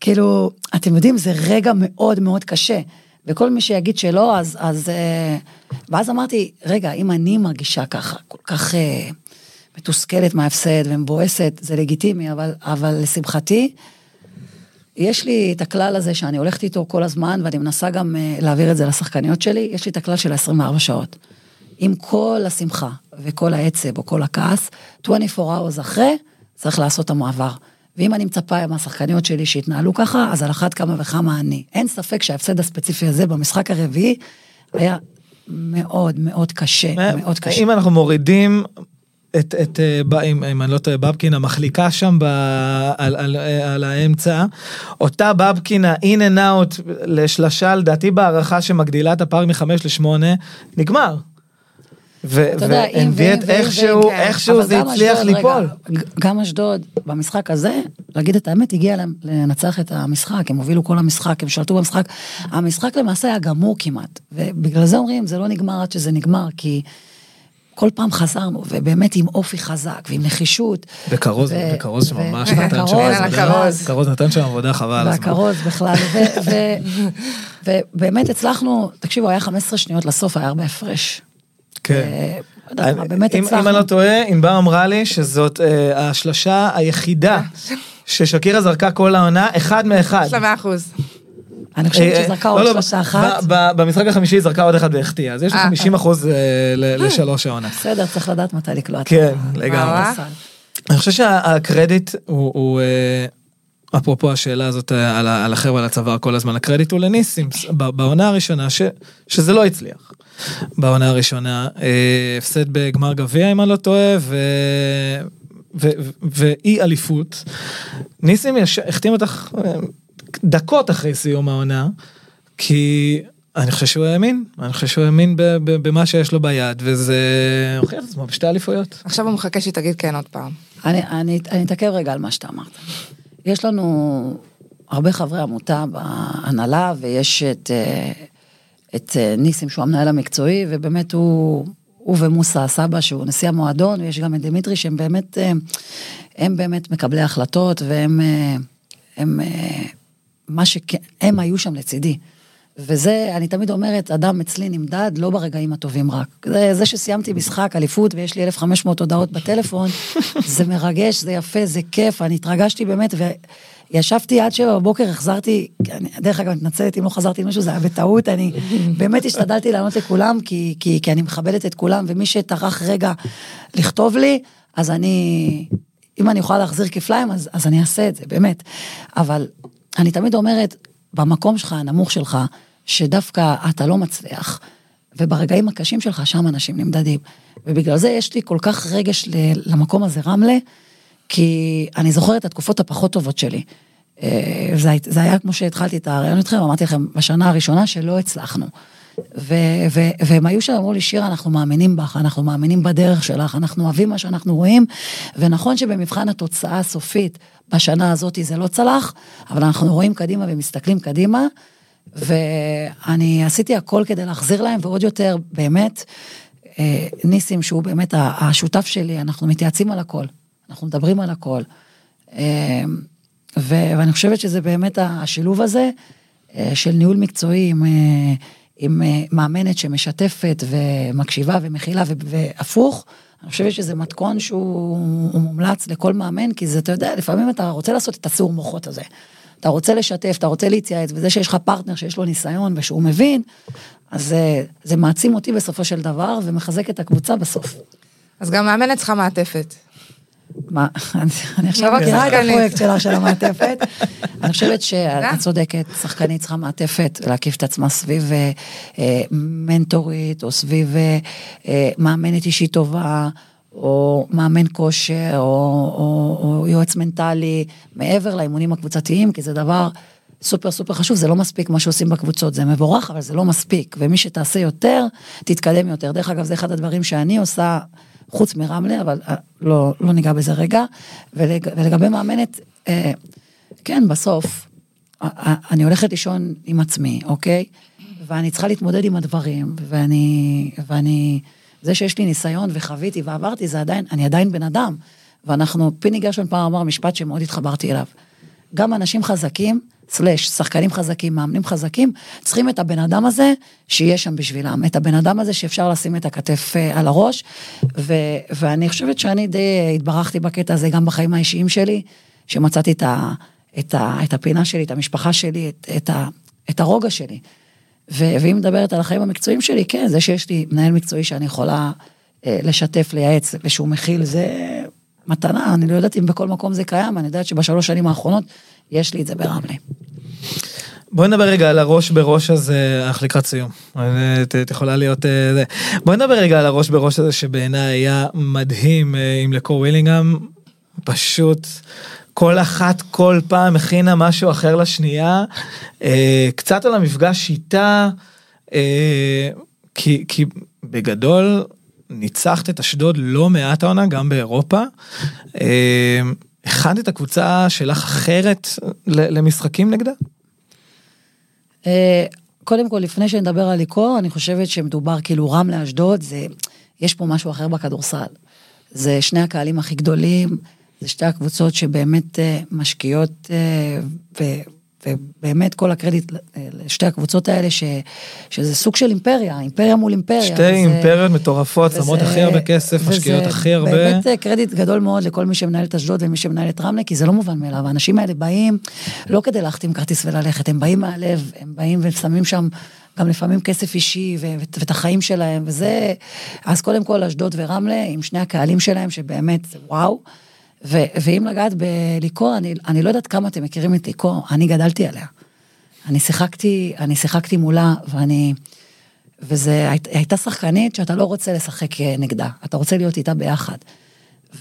כאילו, אתם יודעים, זה רגע מאוד מאוד קשה. וכל מי שיגיד שלא, אז... אז אה, ואז אמרתי, רגע, אם אני מרגישה ככה, כל כך אה, מתוסכלת מההפסד ומבואסת, זה לגיטימי, אבל, אבל לשמחתי, יש לי את הכלל הזה שאני הולכת איתו כל הזמן, ואני מנסה גם אה, להעביר את זה לשחקניות שלי, יש לי את הכלל של ה-24 שעות. עם כל השמחה וכל העצב או כל הכעס, 24 hours אחרי, צריך לעשות את המעבר. ואם אני מצפה מהשחקניות שלי שיתנהלו ככה, אז על אחת כמה וכמה אני. אין ספק שההפסד הספציפי הזה במשחק הרביעי היה מאוד מאוד קשה, מאוד קשה. אם אנחנו מורידים את, את, אה, אם, אם אני לא טועה, בבקין המחליקה שם ב, על, על, אה, על האמצע, אותה בבקין ה-in and out לשלושה, לדעתי בהערכה שמגדילה את הפער מחמש לשמונה, נגמר. ו- אתה יודע, אם ואם והנביאת ואם איכשהו, כן. איכשהו זה הצליח ליפול. גם אשדוד, במשחק הזה, להגיד את האמת, הגיע להם לנצח את המשחק, הם הובילו כל המשחק, הם שלטו במשחק. המשחק למעשה היה גמור כמעט, ובגלל זה אומרים, זה לא נגמר עד שזה נגמר, כי כל פעם חזרנו, ובאמת עם אופי חזק ועם נחישות. וכרוז, ו- וכרוז ו- שממש נתן שם עבודה, הכרוז. כרוז נתן שם עבודה חבל על הזמן. והכרוז בכלל, ו- ו- ובאמת הצלחנו, תקשיבו, היה 15 שניות לסוף, היה הרבה הפרש. כן. אה, לא באמת אם, הצלחנו. אם אני לא טועה, ענבר אמרה לי שזאת אה, השלשה היחידה ששקירה זרקה כל העונה, אחד מאחד. יש לה מאה אחוז. אני חושבת אה, שזרקה לא, עוד לא, שלושה אחת. במשחק החמישי היא זרקה עוד אחד והחטיאה, אז יש לה אה, 50 אחוז אה, לשלוש העונה. בסדר, צריך לדעת מתי לקלוע. כן, לגמרי. אני חושב שהקרדיט הוא, אה, אפרופו השאלה הזאת אה, על, על החבר'ה על הצוואר כל הזמן, הקרדיט הוא לניסים בעונה הראשונה, ש, שזה לא הצליח. בעונה הראשונה, אה, הפסד בגמר גביע אם אני לא טועה, ו... ואי אליפות. ניסים יש, החתים אותך אה, דקות אחרי סיום העונה, כי אני חושב שהוא האמין, אני חושב שהוא האמין ב- ב- במה שיש לו ביד, וזה הוכיח את עצמו בשתי אליפויות. עכשיו הוא מחכה שתגיד כן עוד פעם. אני, אני, אני אתעכב רגע על מה שאתה אמרת. יש לנו הרבה חברי עמותה בהנהלה, ויש את, אה, את אה, ניסים שהוא המנהל המקצועי, ובאמת הוא, הוא ומוסא הסבא שהוא נשיא המועדון, ויש גם את דמיטרי שהם באמת, אה, הם באמת מקבלי החלטות, והם, הם, אה, מה שכן, הם היו שם לצידי. וזה, אני תמיד אומרת, אדם אצלי נמדד לא ברגעים הטובים רק. זה, זה שסיימתי משחק, אליפות, ויש לי 1,500 הודעות בטלפון, זה מרגש, זה יפה, זה כיף, אני התרגשתי באמת, וישבתי עד שבע בבוקר, החזרתי, אני, דרך אגב, מתנצלת אם לא חזרתי עם משהו, זה היה בטעות, אני באמת השתדלתי לענות לכולם, כי, כי, כי אני מכבדת את כולם, ומי שטרח רגע לכתוב לי, אז אני, אם אני יכולה להחזיר כפליים, אז, אז אני אעשה את זה, באמת. אבל אני תמיד אומרת, במקום שלך, הנמוך שלך, שדווקא אתה לא מצליח, וברגעים הקשים שלך, שם אנשים נמדדים. ובגלל זה יש לי כל כך רגש למקום הזה, רמלה, כי אני זוכרת את התקופות הפחות טובות שלי. אה, זה היה כמו שהתחלתי את הרעיון איתכם, אמרתי לכם, בשנה הראשונה שלא הצלחנו. ו- ו- והם היו שם, אמרו לי, שירה, אנחנו מאמינים בך, אנחנו מאמינים בדרך שלך, אנחנו אוהבים מה שאנחנו רואים, ונכון שבמבחן התוצאה הסופית, בשנה הזאת זה לא צלח, אבל אנחנו רואים קדימה ומסתכלים קדימה, ואני עשיתי הכל כדי להחזיר להם, ועוד יותר, באמת, אה, ניסים, שהוא באמת השותף שלי, אנחנו מתייעצים על הכל, אנחנו מדברים על הכל. אה, ואני חושבת שזה באמת השילוב הזה אה, של ניהול מקצועי עם, עם אה, מאמנת שמשתפת ומקשיבה ומכילה והפוך. אני חושבת שזה מתכון שהוא הוא מומלץ לכל מאמן, כי זה, אתה יודע, לפעמים אתה רוצה לעשות את הסור מוחות הזה. אתה רוצה לשתף, אתה רוצה להתייעץ, וזה שיש לך פרטנר שיש לו ניסיון ושהוא מבין, אז זה, זה מעצים אותי בסופו של דבר ומחזק את הקבוצה בסוף. אז גם מאמנת צריכה מעטפת. מה, אני- עכשיו מכירה את. הפרויקט שלך של המעטפת. אני חושבת שאת צודקת, שחקנית צריכה מעטפת, להקיף את עצמה סביב אה, אה, מנטורית, או סביב אה, מאמנת אישית טובה, או מאמן כושר, או, או, או יועץ מנטלי, מעבר לאימונים הקבוצתיים, כי זה דבר סופר סופר חשוב, זה לא מספיק מה שעושים בקבוצות, זה מבורך, אבל זה לא מספיק, ומי שתעשה יותר, תתקדם יותר. דרך אגב, זה אחד הדברים שאני עושה. חוץ מרמלה, אבל אה, לא, לא ניגע בזה רגע. ולג, ולגבי מאמנת, אה, כן, בסוף, אה, אני הולכת לישון עם עצמי, אוקיי? ואני צריכה להתמודד עם הדברים, ואני, ואני, זה שיש לי ניסיון וחוויתי ועברתי, זה עדיין, אני עדיין בן אדם. ואנחנו, פיני גרשון פעם אמר משפט שמאוד התחברתי אליו. גם אנשים חזקים סלאש, שחקנים חזקים, מאמנים חזקים, צריכים את הבן אדם הזה שיהיה שם בשבילם, את הבן אדם הזה שאפשר לשים את הכתף אה, על הראש, ו, ואני חושבת שאני די התברכתי בקטע הזה גם בחיים האישיים שלי, שמצאתי את, ה, את, ה, את הפינה שלי, את המשפחה שלי, את, את, ה, את הרוגע שלי. ו- ואם מדברת על החיים המקצועיים שלי, כן, זה שיש לי מנהל מקצועי שאני יכולה אה, לשתף, לייעץ, ושהוא מכיל, זה מתנה, אני לא יודעת אם בכל מקום זה קיים, אני יודעת שבשלוש שנים האחרונות יש לי את זה ברמלה. בואי נדבר רגע על הראש בראש הזה, אנחנו לקראת סיום. אה, את את יכולה להיות אה, זה. בואי נדבר רגע על הראש בראש הזה שבעיניי היה מדהים אה, עם לקור ווילינגהם. פשוט כל אחת כל פעם הכינה משהו אחר לשנייה. קצת על המפגש איתה, כי, כי בגדול ניצחת את אשדוד לא מעט העונה, גם באירופה. הכנת את הקבוצה שלך אחרת למשחקים נגדה? אה, קודם כל, לפני שנדבר על ליקור, אני חושבת שמדובר כאילו רמלה אשדוד, זה, יש פה משהו אחר בכדורסל. זה שני הקהלים הכי גדולים, זה שתי הקבוצות שבאמת אה, משקיעות, אה, ו, ובאמת כל הקרדיט לשתי הקבוצות האלה, ש, שזה סוג של אימפריה, אימפריה מול אימפריה. שתי וזה- אימפריות מטורפות, שמות הכי הרבה כסף, משקיעות הכי הרבה. באמת אה, קרדיט גדול מאוד לכל מי שמנהל את אשדוד ומי שמנהל את רמלה, כי זה לא מובן מאליו. האנשים האלה באים לא כדי להחתים כרטיס וללכת, הם באים מהלב, הם באים ושמים שם גם לפעמים כסף אישי ואת החיים שלהם, וזה... אז קודם כל אשדוד ורמלה, עם שני הקהלים שלהם, שבאמת, וואו. ו- ואם לגעת בליקור, אני, אני לא יודעת כמה אתם מכירים את ליקור, אני גדלתי עליה. אני שיחקתי, אני שיחקתי מולה, ואני... וזה היית- הייתה שחקנית שאתה לא רוצה לשחק אה, נגדה, אתה רוצה להיות איתה ביחד.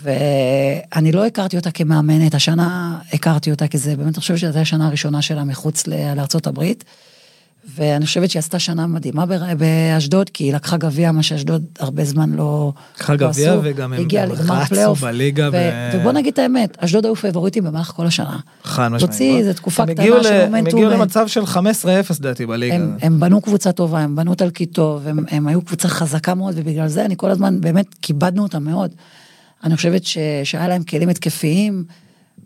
ואני לא הכרתי אותה כמאמנת, השנה הכרתי אותה, כי זה באמת, אני חושבת שזו השנה הראשונה שלה מחוץ לארצות הברית. ואני חושבת שהיא עשתה שנה מדהימה באשדוד, כי היא לקחה גביע, מה שאשדוד הרבה זמן לא... לקחה לא גביע. וגם הם רצו. בליגה ו- ב- ובוא נגיד את האמת, אשדוד היו פייבוריטים במהלך כל השנה. חד משמעית. להוציא איזה תקופה קטנה של ל- הם מומנטום. הגיעו למצב של 15-0 לדעתי בליגה. הם, הם בנו קבוצה טובה, הם בנו אותה טוב, הם, הם היו קבוצה חזקה מאוד, ובגלל זה אני כל הזמן, באמת, כיבדנו אותם מאוד. אני חושבת ש, שהיה להם כלים התקפיים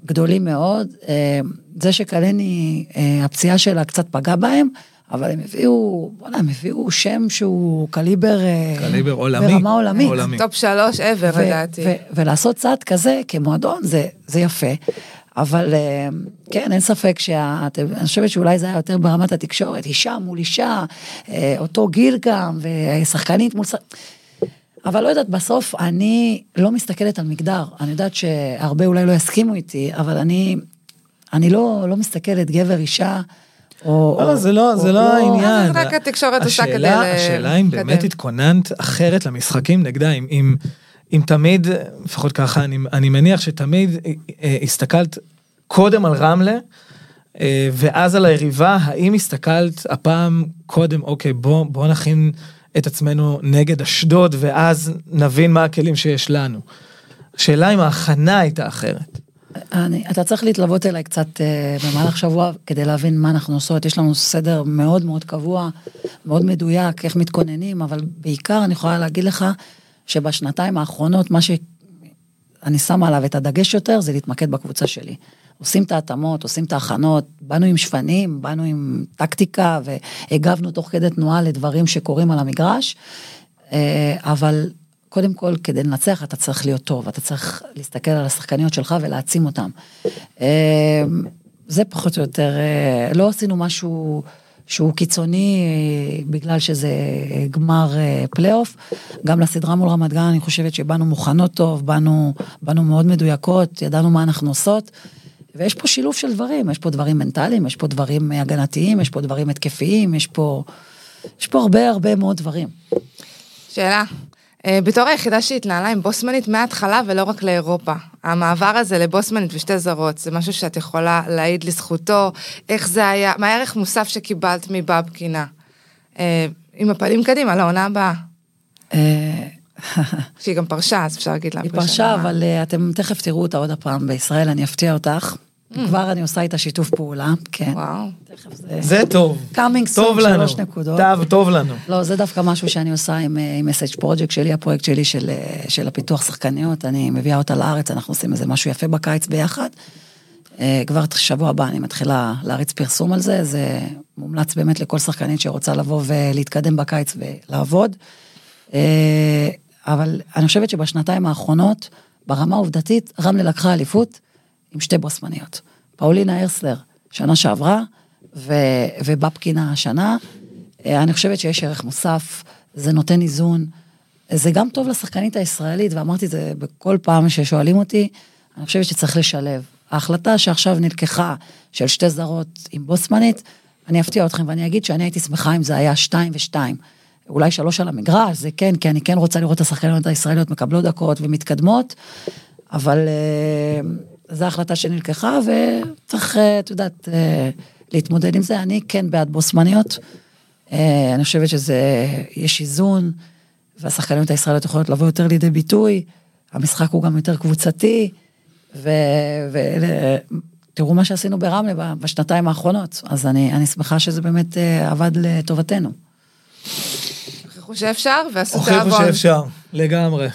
גדולים מאוד. אה, זה שקלני, אה, הפציעה שלה קצת פגעה בהם, אבל הם הביאו, בוא'נה, הם הביאו שם שהוא קליבר... אה, קליבר עולמי. ברמה עולמית. עולמי. top שלוש ever לדעתי. ולעשות צעד כזה כמועדון זה, זה יפה. אבל אה, כן, אין ספק שה... אני חושבת שאולי זה היה יותר ברמת התקשורת, אישה מול אישה, אה, אותו גיל גם, ושחקנית מול... שחק- אבל לא יודעת, בסוף אני לא מסתכלת על מגדר. אני יודעת שהרבה אולי לא יסכימו איתי, אבל אני, אני לא, לא מסתכלת גבר, אישה, או... לא, או- זה לא, זה או- לא העניין. רק התקשורת עושה כדי השאלה אם באמת. התכוננת אחרת למשחקים נגדה, אם- אם אם תמיד, לפחות ככה, אני- אני מניח שתמיד אה, אה, הסתכלת קודם על רמלה, אה, ואז על היריבה, האם הסתכלת הפעם קודם, אוקיי, בוא בוא נכין את עצמנו נגד אשדוד, ואז נבין מה הכלים שיש לנו. השאלה אם ההכנה הייתה אחרת. אני, אתה צריך להתלוות אליי קצת אה, במהלך שבוע כדי להבין מה אנחנו עושות. יש לנו סדר מאוד מאוד קבוע, מאוד מדויק, איך מתכוננים, אבל בעיקר אני יכולה להגיד לך שבשנתיים האחרונות, מה שאני שמה עליו את הדגש יותר, זה להתמקד בקבוצה שלי. עושים את ההתאמות, עושים את ההכנות, באנו עם שפנים, באנו עם טקטיקה והגבנו תוך כדי תנועה לדברים שקורים על המגרש, אה, אבל קודם כל, כדי לנצח אתה צריך להיות טוב, אתה צריך להסתכל על השחקניות שלך ולהעצים אותם. אה, זה פחות או יותר, אה, לא עשינו משהו שהוא קיצוני אה, בגלל שזה גמר פלייאוף. גם לסדרה מול רמת גן אני חושבת שבאנו מוכנות טוב, באנו, באנו מאוד מדויקות, ידענו מה אנחנו עושות. ויש פה שילוב של דברים, יש פה דברים מנטליים, יש פה דברים הגנתיים, יש פה דברים התקפיים, יש פה, יש פה הרבה הרבה מאוד דברים. שאלה. אה, בתור היחידה שהתנהלה עם בוסמנית מההתחלה ולא רק לאירופה, המעבר הזה לבוסמנית ושתי זרות, זה משהו שאת יכולה להעיד לזכותו, איך זה היה, מה הערך מוסף שקיבלת מבבקינה? אה, עם הפנים קדימה, לעונה הבאה. אה, שהיא גם פרשה, אז אפשר להגיד לה. היא פרשה. אבל אתם תכף תראו אותה עוד הפעם בישראל, אני אפתיע אותך. כבר אני עושה איתה שיתוף פעולה, כן. וואו. זה... זה טוב. Coming soon, טוב לנו. שלוש נקודות. טוב, טוב לנו. לא, זה דווקא משהו שאני עושה עם, אה, מסאג' פרויקט שלי, הפרויקט שלי של, אה, של הפיתוח שחקניות, אני מביאה אותה לארץ, אנחנו עושים איזה משהו יפה בקיץ ביחד. אה, כבר שבוע הבא אני מתחילה להריץ פרסום על זה, זה מומלץ באמת לכל שחקנית שרוצה לבוא ולהתקדם בקיץ ולעבוד. אה, אבל אני חושבת שבשנתיים האחרונות, ברמה העובדתית, רמלה לקחה אליפות עם שתי בוסמניות. פאולינה הרסלר, שנה שעברה, ו, ובבקינה השנה. אה, אני חושבת שיש ערך מוסף, זה נותן איזון. זה גם טוב לשחקנית הישראלית, ואמרתי את זה בכל פעם ששואלים אותי, אני חושבת שצריך לשלב. ההחלטה שעכשיו נלקחה של שתי זרות עם בוסמנית, אני אפתיע אתכם ואני אגיד שאני הייתי שמחה אם זה היה שתיים ושתיים. אולי שלוש על המגרש, זה כן, כי אני כן רוצה לראות את השחקניות הישראליות מקבלות דקות ומתקדמות, אבל uh, זו החלטה שנלקחה וצריך, uh, את יודעת, uh, להתמודד עם זה. אני כן בעד בוסמניות, uh, אני חושבת שזה, יש איזון, והשחקניות הישראליות יכולות לבוא יותר לידי ביטוי, המשחק הוא גם יותר קבוצתי, ותראו מה שעשינו ברמלה בשנתיים האחרונות, אז אני, אני שמחה שזה באמת עבד לטובתנו. הוכיחו שאפשר ועשו את העוון. הוכיחו שאפשר, לגמרי.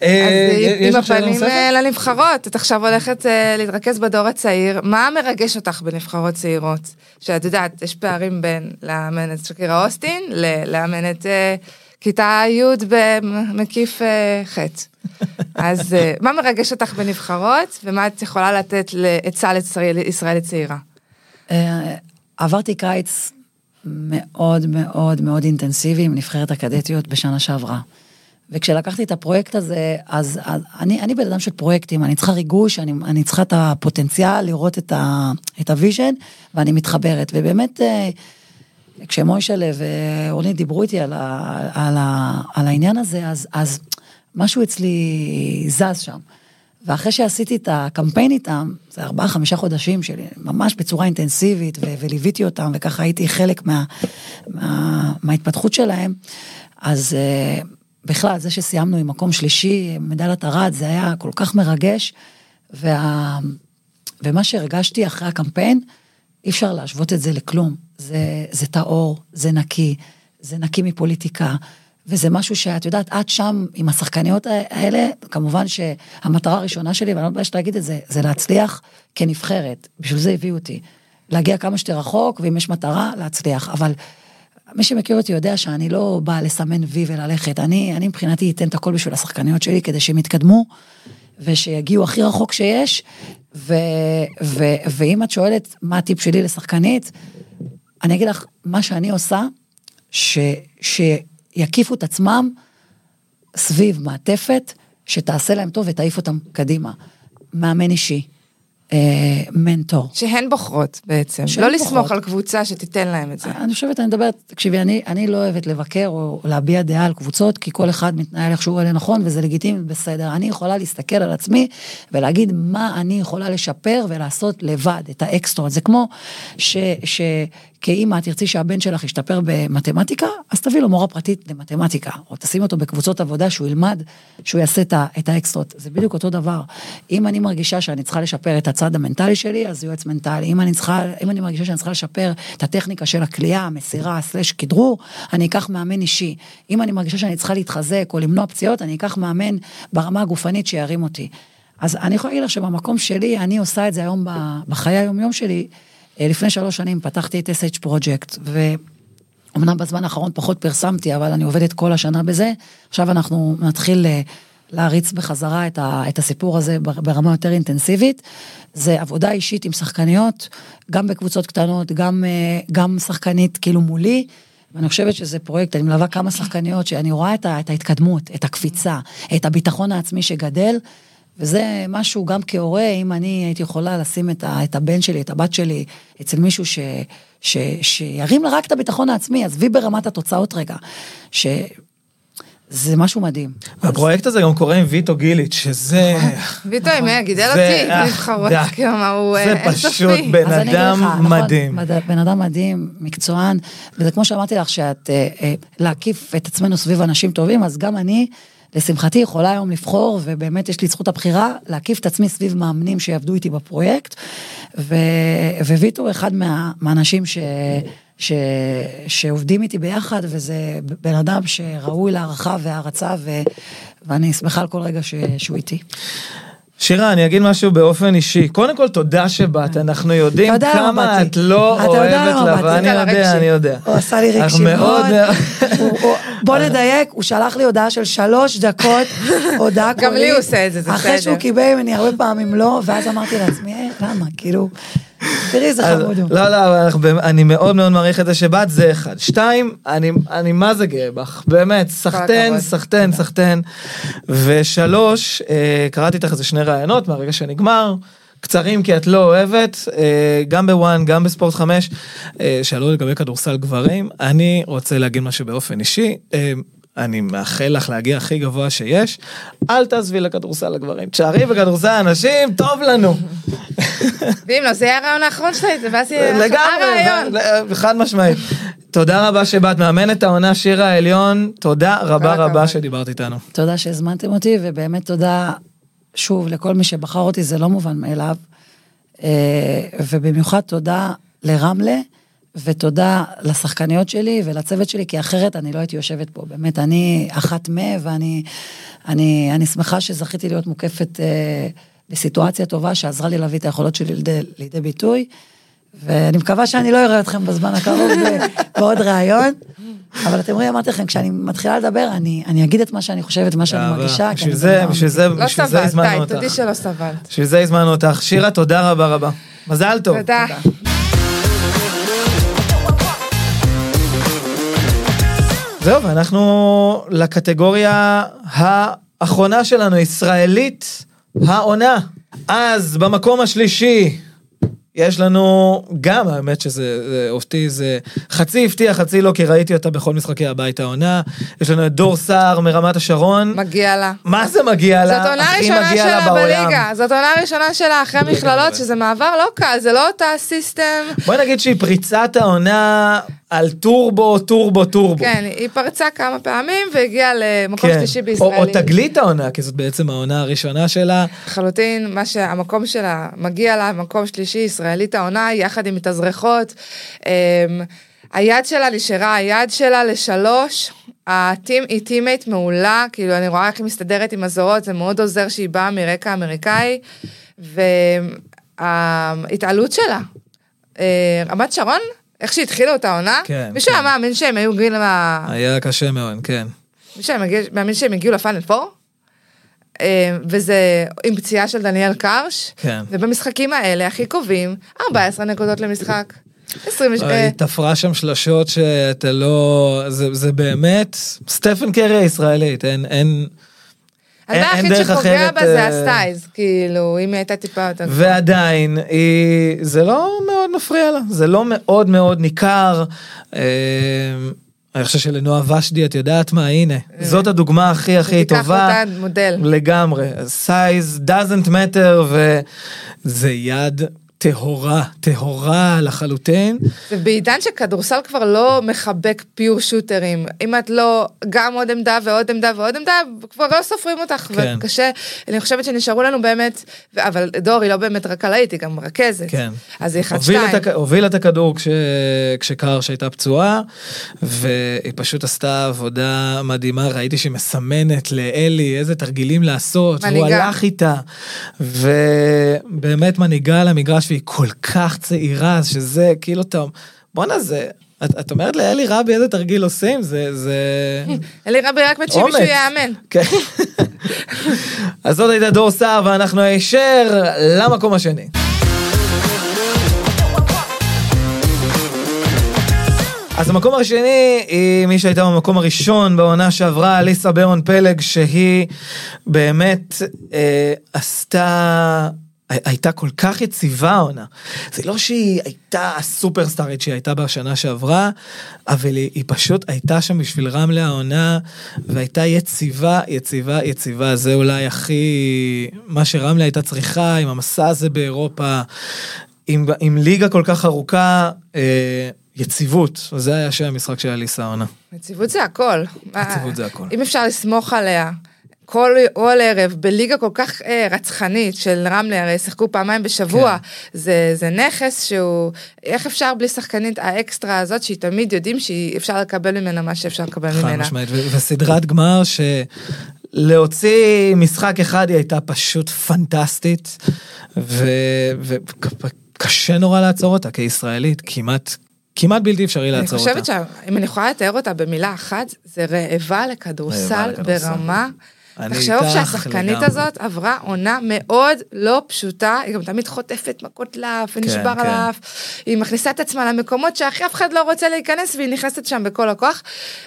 אז אה, עם הפנים אה, לנבחרות, את עכשיו הולכת אה, להתרכז בדור הצעיר, מה מרגש אותך בנבחרות צעירות? שאת יודעת, יש פערים בין לאמן את שקירה אוסטין לאמן את כיתה י' במקיף ח'. אז מה מרגש אותך בנבחרות, ומה את יכולה לתת לעצה לישראל צעירה? עברתי קיץ מאוד מאוד מאוד אינטנסיבי עם נבחרת הקדטיות בשנה שעברה. וכשלקחתי את הפרויקט הזה, אז, אז אני, אני בן אדם של פרויקטים, אני צריכה ריגוש, אני, אני צריכה את הפוטנציאל לראות את, ה, את ה vision, ואני מתחברת. ובאמת, אה, כשמוישלה ואורנית דיברו איתי על, ה, על, ה, על העניין הזה, אז, אז משהו אצלי זז שם. ואחרי שעשיתי את הקמפיין איתם, זה ארבעה, חמישה חודשים שלי, ממש בצורה אינטנסיבית, ו- וליוויתי אותם, וככה הייתי חלק מה, מה, מההתפתחות שלהם, אז uh, בכלל, זה שסיימנו עם מקום שלישי, מדליית ארד, זה היה כל כך מרגש, וה, ומה שהרגשתי אחרי הקמפיין, אי אפשר להשוות את זה לכלום. זה, זה טהור, זה נקי, זה נקי מפוליטיקה. וזה משהו שאת יודעת, את שם עם השחקניות האלה, כמובן שהמטרה הראשונה שלי, ואני לא מתביישת להגיד את זה, זה להצליח כנבחרת. בשביל זה הביאו אותי. להגיע כמה שיותר רחוק, ואם יש מטרה, להצליח. אבל מי שמכיר אותי יודע שאני לא באה לסמן וי וללכת. אני, אני מבחינתי אתן את הכל בשביל השחקניות שלי, כדי שהם יתקדמו, ושיגיעו הכי רחוק שיש. ו, ו, ואם את שואלת מה הטיפ שלי לשחקנית, אני אגיד לך, מה שאני עושה, ש... ש יקיפו את עצמם סביב מעטפת שתעשה להם טוב ותעיף אותם קדימה. מאמן אישי, מנטור. שהן בוחרות בעצם, לא בוחרות. לסמוך על קבוצה שתיתן להם את זה. אני חושבת, אני מדברת, תקשיבי, אני, אני לא אוהבת לבקר או להביע דעה על קבוצות, כי כל אחד מתנהל איך שהוא נכון וזה לגיטימי, בסדר. אני יכולה להסתכל על עצמי ולהגיד מה אני יכולה לשפר ולעשות לבד, את האקסטרות. זה כמו ש... ש כאימא תרצי שהבן שלך ישתפר במתמטיקה, אז תביא לו מורה פרטית למתמטיקה, או תשים אותו בקבוצות עבודה שהוא ילמד, שהוא יעשה את האקסטרות. זה בדיוק אותו דבר. אם אני מרגישה שאני צריכה לשפר את הצד המנטלי שלי, אז יועץ מנטלי. אם אני, צריכה, אם אני מרגישה שאני צריכה לשפר את הטכניקה של הכלייה, המסירה, סלש כדרור, אני אקח מאמן אישי. אם אני מרגישה שאני צריכה להתחזק או למנוע פציעות, אני אקח מאמן ברמה הגופנית שירים אותי. אז אני יכולה להגיד לך שבמקום שלי, אני עושה את זה היום בחיי היום-יום שלי, לפני שלוש שנים פתחתי את SH פרויקט, ואומנם בזמן האחרון פחות פרסמתי, אבל אני עובדת כל השנה בזה. עכשיו אנחנו נתחיל אה, להריץ בחזרה את, ה, את הסיפור הזה ברמה יותר אינטנסיבית. זה עבודה אישית עם שחקניות, גם בקבוצות קטנות, גם, אה, גם שחקנית כאילו מולי. ואני חושבת שזה פרויקט, אני מלווה כמה שחקניות שאני רואה את, ה, את ההתקדמות, את הקפיצה, את הביטחון העצמי שגדל. וזה משהו גם כהורה, אם אני הייתי יכולה לשים את, ה, את הבן שלי, את הבת שלי, אצל מישהו ש, ש, שירים לה רק את הביטחון העצמי, עזבי ברמת התוצאות רגע, ש... זה משהו מדהים. הפרויקט הזה גם קורה עם ויטו גיליץ', שזה... ויטו עם גידל אותי, נבחרות, כמה הוא זה פשוט בן אדם נכון, מדהים. בן אדם מדהים, מקצוען, וזה כמו שאמרתי לך, שאת, אה, אה, להקיף את עצמנו סביב אנשים טובים, אז גם אני... לשמחתי יכולה היום לבחור, ובאמת יש לי זכות הבחירה, להקיף את עצמי סביב מאמנים שיעבדו איתי בפרויקט, ו... וויטור אחד מה... מהאנשים ש... ש... שעובדים איתי ביחד, וזה בן אדם שראוי להערכה והערצה, ו... ואני שמחה על כל רגע ש... שהוא איתי. שירה, אני אגיד משהו באופן אישי. קודם כל, תודה שבאת, אנחנו יודעים יודע כמה. את לא אוהבת באתי. אני יודע. אני יודע. הוא עשה לי רגשי מאוד בוא נדייק, הוא שלח לי הודעה של שלוש דקות, הודעה קולית. גם לי הוא עושה את זה, זה אחרי בסדר. שהוא קיבל ממני הרבה פעמים לא, ואז אמרתי לעצמי, "אה, למה? כאילו, תראי אז- חמוד. לא, לא, אני מאוד מאוד מעריך את זה שבאת, זה אחד. שתיים, אני, מה זה גאה בך, באמת, סחטיין. סחטיין, סחטיין. ושלוש, אה, קראתי איתך איזה שני ראיונות מהרגע שנגמר. קצרים כי את לא אוהבת, אה, גם בוואן, גם בספורט חמש, אה, שאלו לגבי כדורסל גברים, אני רוצה להגיד משהו באופן אישי, אני מאחל לך להגיע הכי גבוה שיש, אל תעזבי לכדורסל הגברים, תשארי בכדורסל הנשים, טוב לנו. ואם לא, זה יהיה הרעיון האחרון שלי, ואז יהיה לגמרי, חד משמעית. תודה רבה שבאת, מאמנת העונה שירה העליון, תודה רבה. רבה שדיברת איתנו. תודה שהזמנתם אותי, ובאמת תודה שוב לכל מי שבחר אותי, זה לא מובן מאליו. אה, ובמיוחד תודה לרמלה, ותודה לשחקניות שלי ולצוות שלי, כי אחרת אני לא הייתי יושבת פה. באמת, אני אחת מה, ואני אני, אני שמחה שזכיתי להיות מוקפת אה, בסיטואציה טובה, שעזרה לי להביא את היכולות שלי לידי, לידי ביטוי. ואני מקווה שאני לא אראה אתכם בזמן הקרוב בעוד ראיון. אבל אתם רואים, אמרתי לכם, כשאני מתחילה לדבר, אני, אני אגיד את מה שאני חושבת, מה שאני מרגישה. בשביל זה, אדם בשביל זה, לא בשביל זה סבלת, הזמנו די, אותך. תודי שלא סבלת. בשביל זה הזמנו אותך. שירה, תודה רבה רבה. מזל טוב. תודה. זהו, ואנחנו לקטגוריה האחרונה שלנו, ישראלית העונה. אז במקום השלישי, יש לנו גם, האמת שזה זה, אותי זה חצי הפתיע, חצי לא, כי ראיתי אותה בכל משחקי הבית העונה. יש לנו את דור סער מרמת השרון. מגיע לה. מה זה מגיע לה? זאת עונה ראשונה שלה. בליגה, זאת עונה ראשונה שלה אחרי מכללות, שזה מעבר לא קל, זה לא אותה system. בואי נגיד שהיא פריצת העונה על טורבו, טורבו, טורבו. כן, היא פרצה כמה פעמים והגיעה למקום כן. שלישי או, בישראל. או תגלית העונה, כי זאת בעצם העונה הראשונה שלה. לחלוטין, מה שהמקום שלה מגיע לה, מקום שלישי, ישראלית העונה, יחד עם מתאזרחות. אמ, היד שלה נשארה היד שלה לשלוש. ה team, היא teammate מעולה, כאילו אני רואה איך היא מסתדרת עם הזרות, זה מאוד עוזר שהיא באה מרקע אמריקאי. וההתעלות שלה, אה, רמת שרון, איך שהתחילו את העונה, כן, מישהו כן. היה מאמין שהם היו גיל מה... היה קשה מאוד, כן. מישהו היה מאמין שהם הגיעו לפאנל פור? אה, וזה עם פציעה של דניאל קרש, כן. ובמשחקים האלה הכי קובעים, 14 נקודות למשחק. 20... אה, היא תפרה שם שלשות שאתה לא... זה, זה באמת סטפן קרי הישראלית, אין... אין... הדבר היחיד שפוגע בה זה אה, הסטייז, כאילו, אם היא הייתה טיפה יותר... ועדיין, היא... זה לא מאוד מפריע לה, זה לא מאוד מאוד ניכר. אה, אני חושב שלנועה ושדי, את יודעת מה, הנה, זאת הדוגמה הכי הכי טובה. אותה מודל. לגמרי. size doesn't matter, וזה יד טהורה, טהורה לחלוטין. ובעידן שכדורסל כבר לא מחבק pure shooter ים, אם את לא גם עוד עמדה ועוד עמדה ועוד עמדה, כבר לא סופרים אותך, כן. וקשה, אני חושבת שנשארו לנו באמת, אבל דור היא לא באמת רקלאית, היא גם רכזת. כן. אז היא אחת הובילה שתיים. את הובילה את הכדור כש... כשקרש הייתה פצועה, והיא פשוט עשתה עבודה מדהימה, ראיתי שהיא מסמנת לאלי איזה תרגילים לעשות, והוא מנהיגה. הלך איתה, ובאמת מנהיגה על המגרש, והיא כל כך צעירה, שזה כאילו, אתה... בואנה זה... את, את אומרת לאלי רבי איזה תרגיל עושים? זה... זה... אלי רבי רק מת שמישהו אומץ. יאמן. כן. אז זאת הייתה דור סער, ואנחנו הישר למקום השני. אז המקום השני היא מי שהייתה במקום הראשון בעונה שעברה, אליסה ברון פלג, שהיא באמת אה, עשתה... הי- הייתה כל כך יציבה העונה. זה לא שהיא הייתה הסופרסטארית שהיא הייתה בשנה שעברה, אבל היא, היא פשוט הייתה שם בשביל רמלה העונה, והייתה יציבה, יציבה, יציבה. זה אולי הכי... מה שרמלה הייתה צריכה עם המסע הזה באירופה, עם, עם ליגה כל כך ארוכה, אה, יציבות. זה היה שם המשחק של אליסה העונה. יציבות זה הכל. יציבות זה הכל. אם אפשר לסמוך עליה. כל, כל ערב בליגה כל כך אה, רצחנית של רמלה, הרי שיחקו פעמיים בשבוע, כן. זה, זה נכס שהוא, איך אפשר בלי שחקנית האקסטרה הזאת, שהיא תמיד יודעים שאפשר לקבל ממנה מה שאפשר לקבל חד ממנה. משמעית, ו- וסדרת גמר להוציא משחק אחד היא הייתה פשוט פנטסטית, וקשה נורא לעצור אותה כישראלית, כמעט, כמעט בלתי אפשרי אני לעצור אותה. חושבת שאם אני יכולה לתאר אותה במילה אחת, זה רעבה לכדורסל. ברמה... תחשוב שהשחקנית. הזאת עברה עונה מאוד לא פשוטה, היא גם תמיד חוטפת מכות לאף ונשבר כן. על האף, היא מכניסה את עצמה למקומות שהכי אף אחד לא רוצה להיכנס והיא נכנסת שם בכל הכוח.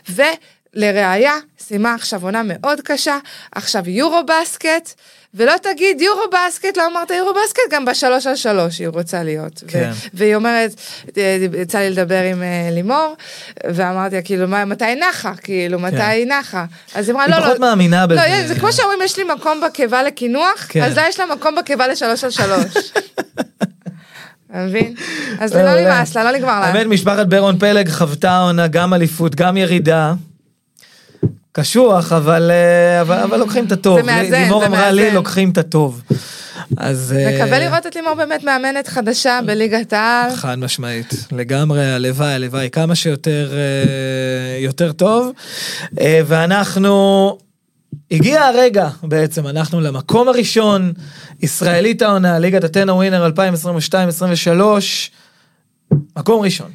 ולראיה, סיימה עכשיו עונה מאוד קשה, עכשיו יורו בסקט, ולא תגיד יורו בסקט, לא אמרת יורו בסקט, גם בשלוש על שלוש היא רוצה להיות. ו- כן. והיא אומרת, אה, יצא לי לדבר עם אה, לימור, ואמרתי לה, כאילו, מה- מתי היא נחה? כאילו, מתי היא נחה? אז היא אמרה, כן. היא לא, לא. פחות מאמינה בזה. לא, זה כמו שאומרים, יש לי מקום בקיבה לקינוח, כן. אז לה יש לה מקום בקיבה לשלוש על שלוש. אתה מבין? אז זה לא. נמאס לה, לא נגמר לה. האמת, משפחת ברון פלג חוותה עונה גם אליפות, גם ירידה. קשוח, אבל, אה, אבל, אבל לוקחים את הטוב. זה מאזן, לימור זה אמרה לי, מאזן. לוקחים את הטוב. אז... אה, מקווה לראות את לימור באמת מאמנת חדשה בליגת העל. חד משמעית, לגמרי, הלוואי, הלוואי, כמה שיותר אה, יותר טוב. אה, ואנחנו, הגיע הרגע בעצם, אנחנו למקום הראשון, ישראלית העונה, ליגת הטנא ווינר 2022-2023, מקום ראשון.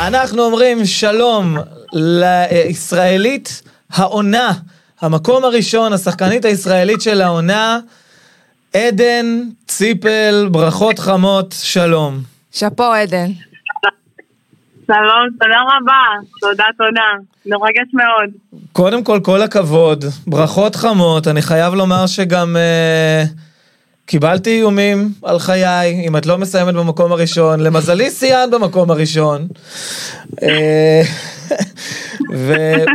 אנחנו אומרים שלום לישראלית העונה, המקום הראשון, השחקנית הישראלית של העונה, עדן ציפל, ברכות חמות, שלום. שאפו עדן. שלום, תודה רבה. תודה, תודה. מרגש מאוד. קודם כל, כל הכבוד, ברכות חמות, אני חייב לומר שגם אה, קיבלתי איומים על חיי, אם את לא מסיימת במקום הראשון, למזלי סיימת במקום הראשון. אה,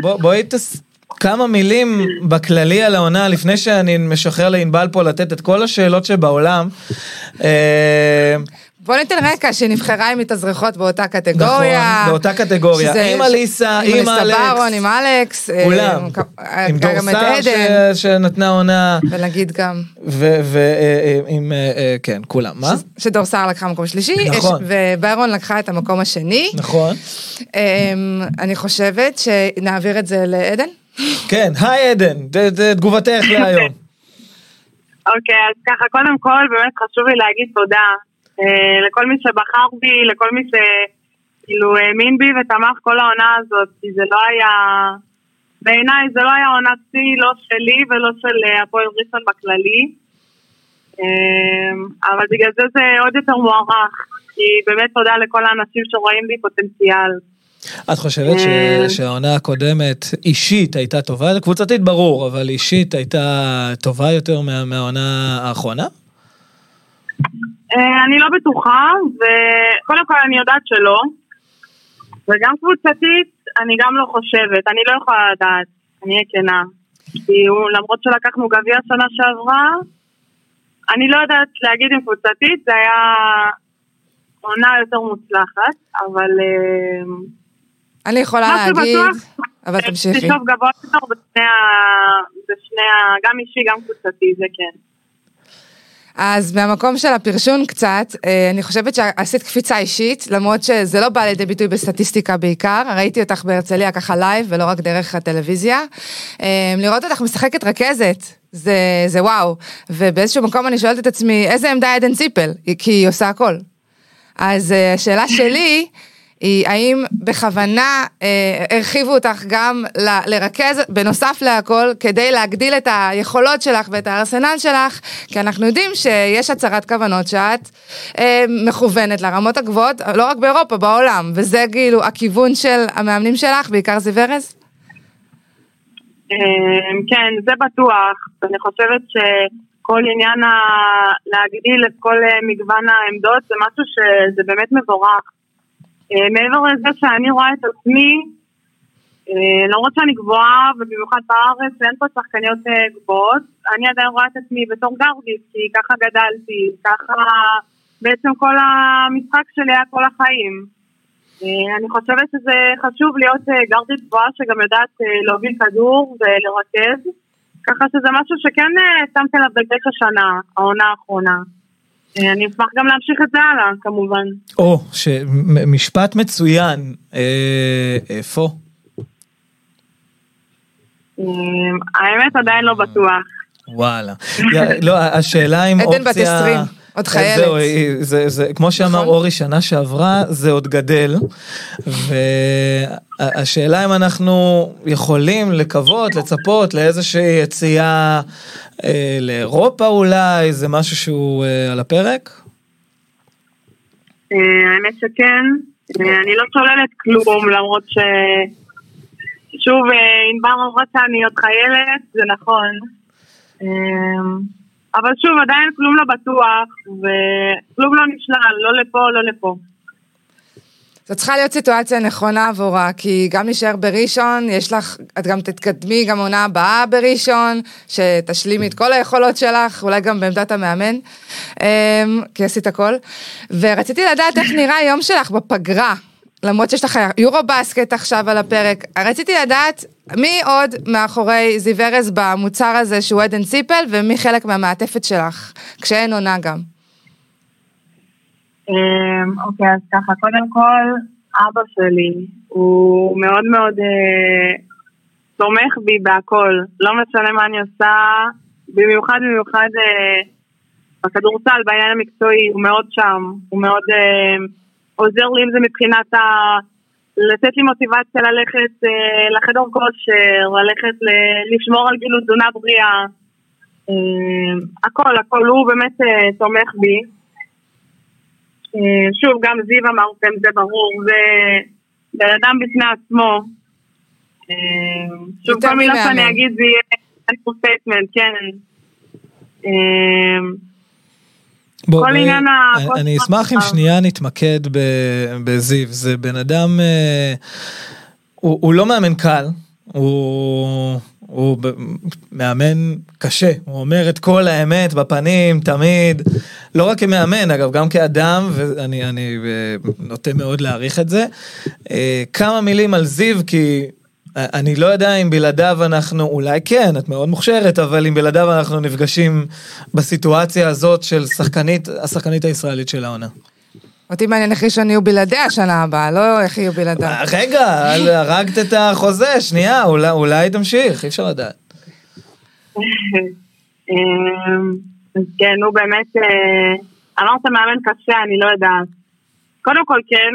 ובואי תס... כמה מילים בכללי על העונה, לפני שאני משחרר לענבל פה לתת את כל השאלות שבעולם. אה, בוא ניתן רקע שהיא נבחרה עם מתאזרחות באותה נכון, קטגוריה. באותה קטגוריה. שזה- עם אליסה, עם עם אליסה אלכס. ברון, עם אלכס. אה, כולם. אה, עם דורסר עדן. ש- שנתנה עונה, ונגיד גם ועם, אה, כן, כולם. מה? שדור סער לקחה מקום שלישי, נכון. וביירון לקחה את המקום השני. נכון. אמ, אני חושבת שנעביר את זה לעדן. כן, היי עדן, תגובתך להיום. אוקיי, אז ככה, קודם כל, באמת חשוב לי להגיד תודה אה, לכל מי שבחר בי, לכל מי שכאילו האמין בי ותמך כל העונה הזאת, כי זה לא היה... בעיניי זה לא היה עונת שיא, לא שלי ולא של אה, הפועל ראשון בכללי. אה, אבל בגלל זה זה עוד יותר מוערך, כי באמת תודה לכל האנשים שרואים בי פוטנציאל. את חושבת ש- אה. שהעונה הקודמת אישית הייתה טובה? קבוצתית ברור, אבל אישית הייתה טובה יותר מה- מהעונה האחרונה? אה, אני לא בטוחה, וקודם כל אני יודעת שלא. וגם קבוצתית, אני גם לא חושבת, אני לא יכולה לדעת, אני אהיה כנה. כי הוא, למרות שלקחנו גביע שנה שעברה, אני לא יודעת להגיד אם קבוצתית, זה היה עונה יותר מוצלחת, אבל אה, אני יכולה להגיד, שבטוח, אבל תמשיכי. לשאוף גבוה יותר בשני ה... בשני ה... גם אישי, גם קבוצתי, זה כן. אז מהמקום של הפרשון קצת, אה, אני חושבת שעשית קפיצה אישית, למרות שזה לא בא לידי ביטוי בסטטיסטיקה בעיקר, ראיתי אותך בהרצליה ככה live ולא רק דרך הטלוויזיה. אה, לראות אותך משחקת רכזת, זה, זה וואו. ובאיזשהו מקום אני שואלת את עצמי, איזה עמדה עדן ציפל? כי היא עושה הכל. אז אה, השאלה שלי היא האם בכוונה אה, הרחיבו אותך גם ל- לרכז בנוסף להכל כדי להגדיל את היכולות שלך ואת הארסנל שלך כי אנחנו יודעים שיש הצהרת כוונות שאת אה, מכוונת לרמות הגבוהות לא רק באירופה בעולם וזה כאילו הכיוון של המאמנים שלך בעיקר זיו ארז. אמ, כן, זה בטוח. אני חושבת שכל עניין ה... להגדיל את כל אה, מגוון העמדות זה משהו שזה באמת מבורך. אה, מעבר לזה שאני רואה את עצמי, אה, למרות שאני גבוהה, ובמיוחד בארץ אין פה שחקניות אה, גבוהות, אני עדיין רואה את עצמי בתור גרדיס, כי ככה גדלתי, ככה בעצם כל המשחק שלי היה כל החיים. אני חושבת שזה חשוב להיות גרדית גבוהה שגם יודעת להוביל כדור ולרכז, ככה שזה משהו שכן שמתי עליו דגש השנה, העונה האחרונה. אני אשמח גם להמשיך את זה הלאה, כמובן. או, ש- משפט מצוין. אה, איפה? אה, האמת עדיין לא בטוח. וואלה. לא, השאלה אם עדן בת אופציה... 20, עוד חיילת. זהו, זה, זה, כמו שאמר נכון. אורי שנה שעברה, זה עוד גדל. והשאלה אם אנחנו יכולים לקוות, לצפות לאיזושהי יציאה אה, לאירופה אולי, זה משהו שהוא אה, על הפרק? אה, האמת שכן. אה, אני לא שוללת כלום, למרות ש... שוב, אה, ענבר רוצה אני עוד חיילת, זה נכון. אבל שוב, עדיין כלום לא בטוח, וכלום לא נשלל, לא לפה, לא לפה. זו צריכה להיות סיטואציה נכונה עבורה, כי גם להישאר בראשון, יש לך, את גם תתקדמי גם עונה הבאה בראשון, שתשלימי את כל היכולות שלך, אולי גם בעמדת המאמן, אמ, כי עשית הכל. ורציתי לדעת איך נראה היום שלך בפגרה, למרות שיש לך יורו בסקט עכשיו על הפרק. רציתי לדעת מי עוד מאחורי זיו ארז במוצר הזה שהוא עדן ציפל, ומי חלק מהמעטפת שלך, כשאין עונה גם. אמ, אוקיי, אז ככה, קודם כל, אבא שלי הוא מאוד מאוד אה, תומך בי בהכל. לא משנה מה אני עושה, במיוחד במיוחד אה, בכדורסל, בעניין המקצועי, הוא מאוד שם. הוא מאוד אה, עוזר לי עם זה מבחינת ה... לתת לי מוטיבציה ללכת אה, לחדר כושר, ללכת ל... לשמור על גילו תזונה בריאה. אה, הכל, הכל, הוא באמת אה, תומך בי. אה, שוב, גם זיו אמרתם, זה ברור, זה בן אדם בפני עצמו. אה, שוב, כל מילה. שאני אגיד זה יהיה כן. אה, בוא, כל עניין ה- אני- אשמח אם. שנייה נתמקד בזיו, זה בן אדם, אה, הוא הוא לא מאמן קל, הוא הוא מאמן קשה, הוא אומר את כל האמת בפנים תמיד, לא רק כמאמן אגב, גם כאדם, ואני אני, אה, נוטה מאוד להעריך את זה. אה, כמה מילים על זיו, כי אני לא יודע אם בלעדיו אנחנו, אולי כן, את מאוד מוכשרת, אבל אם בלעדיו אנחנו נפגשים בסיטואציה הזאת של שחקנית, השחקנית הישראלית של העונה. אותי מעניין איך ראשון יהיו בלעדיה שנה הבאה, לא איך יהיו בלעדיה. רגע, אל- הרגת את החוזה, שנייה, אולי, אולי תמשיך, אי אפשר לדעת. אמ, אז כן, הוא באמת, אה, אמרת מאמן קשה, אני לא יודעת. קודם כל כן,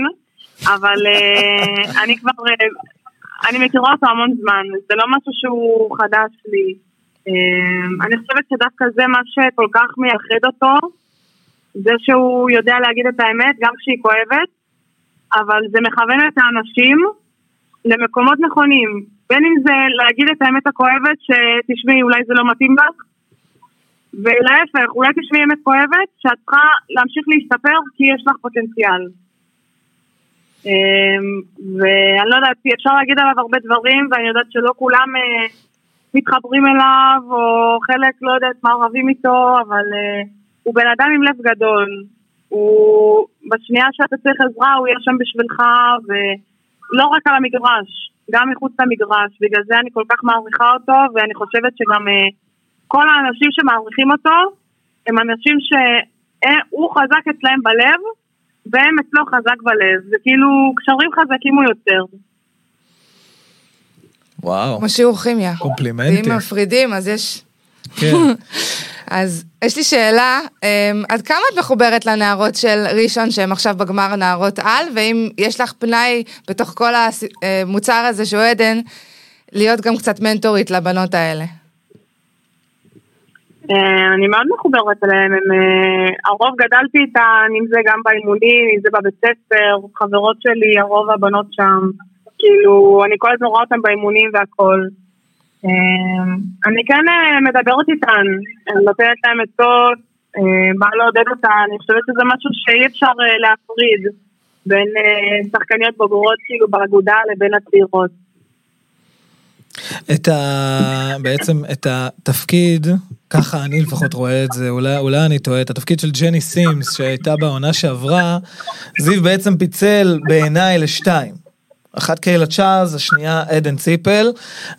אבל אה, אני כבר, אה, אני מכירה אותו המון זמן, זה לא משהו שהוא חדש לי. אמ, אני חושבת שדווקא זה מה שכל כך מייחד אותו, זה שהוא יודע להגיד את האמת גם כשהיא כואבת, אבל זה מכוון את האנשים למקומות נכונים. בין אם זה להגיד את האמת הכואבת, שתשמעי, אולי זה לא מתאים לך, ולהפך, אולי תשמעי אמת כואבת, שאת צריכה להמשיך להשתפר כי יש לך פוטנציאל. אמ, ואני לא יודעת, אפשר להגיד עליו הרבה דברים, ואני יודעת שלא כולם אה, מתחברים אליו, או חלק, לא יודעת מה איתו, אבל אה, הוא בן אדם עם לב גדול. הוא, בשנייה שאתה צריך עזרה, הוא יהיה שם בשבילך, ולא רק על המגרש, גם מחוץ למגרש. בגלל זה אני כל כך מעריכה אותו, ואני חושבת שגם אה, כל האנשים שמעריכים אותו, הם אנשים שהוא חזק אצלהם בלב, והם אצלו חזק בלב. זה כאילו קשרים חזקים הוא יוצר. וואו, כמו שיעור כימיה. קומפלימנטים. ואם מפרידים, אז יש... כן. אז יש לי שאלה, אמ, עד כמה את מחוברת לנערות של ראשון שהן עכשיו בגמר נערות על, ואם יש לך פנאי בתוך כל המוצר הזה שהוא עדן, להיות גם קצת מנטורית לבנות האלה. אה, אני מאוד מחוברת אליהם, הם, אה, הרוב גדלתי איתן, אם זה גם באימונים, אם זה בבית ספר, חברות שלי, הרוב הבנות שם, כאילו, אני כל הזמן רואה אותן באימונים והכל. אה, אני כן מדברת איתן, נותנת להן אה, באה לעודד אותן, אני חושבת שזה משהו שאי אפשר להפריד בין שחקניות בוגרות כאילו באגודה לבין הצעירות. את ה... בעצם את התפקיד, ככה אני לפחות רואה את זה, אולי, אולי אני טועה, את התפקיד של ג'ני סימס שהייתה בעונה שעברה, זיו בעצם פיצל בעיניי לשתיים. אחת קהילת צ'ארלס, השנייה עדן ציפל.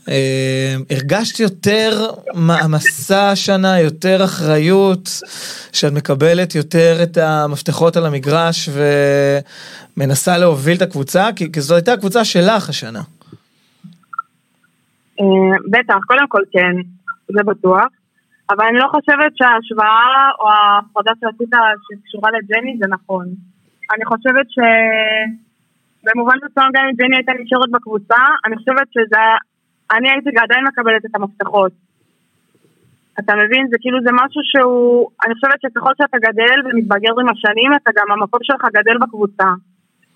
אה, הרגשתי יותר מעמסה השנה, יותר אחריות, שאת מקבלת יותר את המפתחות על המגרש ומנסה להוביל את הקבוצה, כי, כי זו הייתה הקבוצה שלך השנה. אה, בטח, קודם כל כן, זה בטוח. אבל אני לא חושבת שההשוואה או ההפרדה שעשית שקשורה לג'ני זה נכון. אני חושבת ש... במובן מסוים גם אם ג'ני הייתה נשארת בקבוצה, אני חושבת שזה... אני הייתי עדיין מקבלת את המפתחות. אתה מבין? זה כאילו זה משהו שהוא... אני חושבת שככל שאתה גדל ומתבגר עם השנים, אתה גם המקום שלך גדל בקבוצה.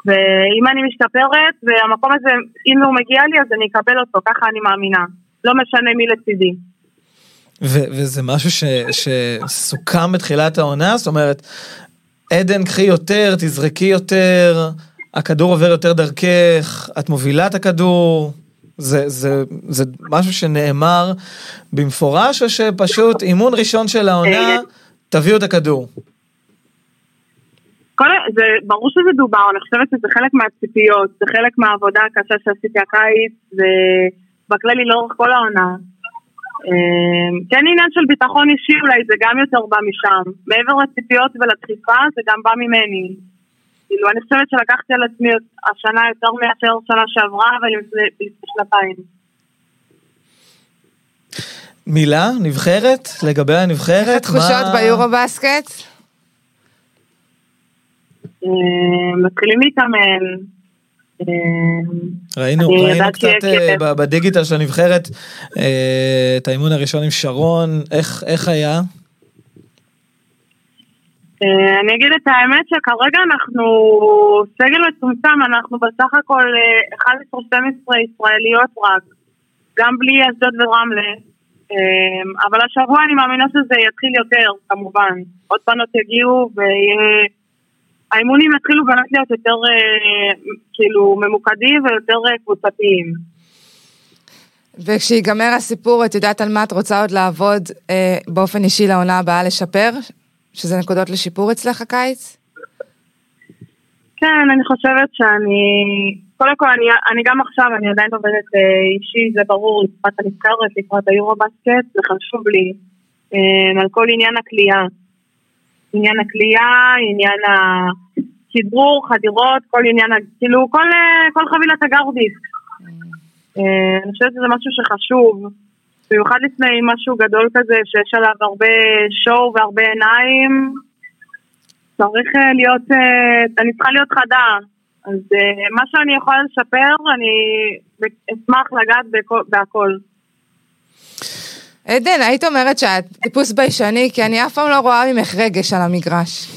ואם אני משתפרת, והמקום הזה, אם הוא מגיע לי, אז אני אקבל אותו, ככה אני מאמינה. לא משנה מי לצידי. ו- וזה משהו ש- שסוכם בתחילת העונה, זאת אומרת, עדן קחי יותר, תזרקי יותר, הכדור עובר יותר דרכך, את מובילה את הכדור, זה, זה, זה משהו שנאמר במפורש, או שפשוט אימון ראשון של העונה, תביאו את הכדור. כל, זה ברור שזה דובר, אני חושבת שזה חלק מהציפיות, זה חלק מהעבודה הקשה שעשיתי הקיץ, ובכללי לאורך כל העונה. אמ, כן עניין של ביטחון אישי אולי, זה גם יותר בא משם. מעבר לציפיות ולדחיפה, זה גם בא ממני. כאילו, אני חושבת שלקחתי על עצמי השנה יותר מאשר שנה שעברה, ולפני שנתיים. מילה? נבחרת? לגבי הנבחרת? איך התחושות מה- ביורו בסקט? אמ, מתחילים להתאמן. אמ, ראינו, ראינו קצת שיהיה אה, בדיגיטל של הנבחרת אה, את האימון הראשון עם שרון, איך, איך היה? אה, אני אגיד את האמת שכרגע אנחנו סגל מצומצם, אנחנו בסך הכל אה, 11-12 ישראליות רק, גם בלי אשדוד ורמלה. אה, אבל השבוע אני מאמינה שזה יתחיל יותר, כמובן. עוד בנות יגיעו והאימונים יתחילו באמת להיות יותר אה, כאילו ממוקדים ויותר אה, קבוצתיים. וכשיגמר הסיפור, את יודעת על מה את רוצה עוד לעבוד אה, באופן אישי לעונה הבאה לשפר? שזה נקודות לשיפור אצלך הקיץ? כן, אני חושבת שאני... קודם כל, אני, אני גם עכשיו, אני עדיין עובדת אה, אישי, זה ברור, לקראת הנבחרת, לקראת היורו-בסקט, זה חשוב לי. אה, על כל עניין הכלייה. עניין הכלייה, עניין הכדרור, חדירות, כל עניין, כאילו, כל, כל חבילת הגרדיסק. אה, אני חושבת שזה משהו שחשוב. במיוחד לפני משהו גדול כזה, שיש עליו הרבה שואו והרבה עיניים, צריך אה, להיות, אה, אני צריכה להיות חדה. אז מה שאני יכולה לשפר, אני אשמח לגעת בכל- בהכל. עדן, היית אומרת שאת טיפוס ביישני, כי אני אף פעם לא רואה ממך רגש על המגרש.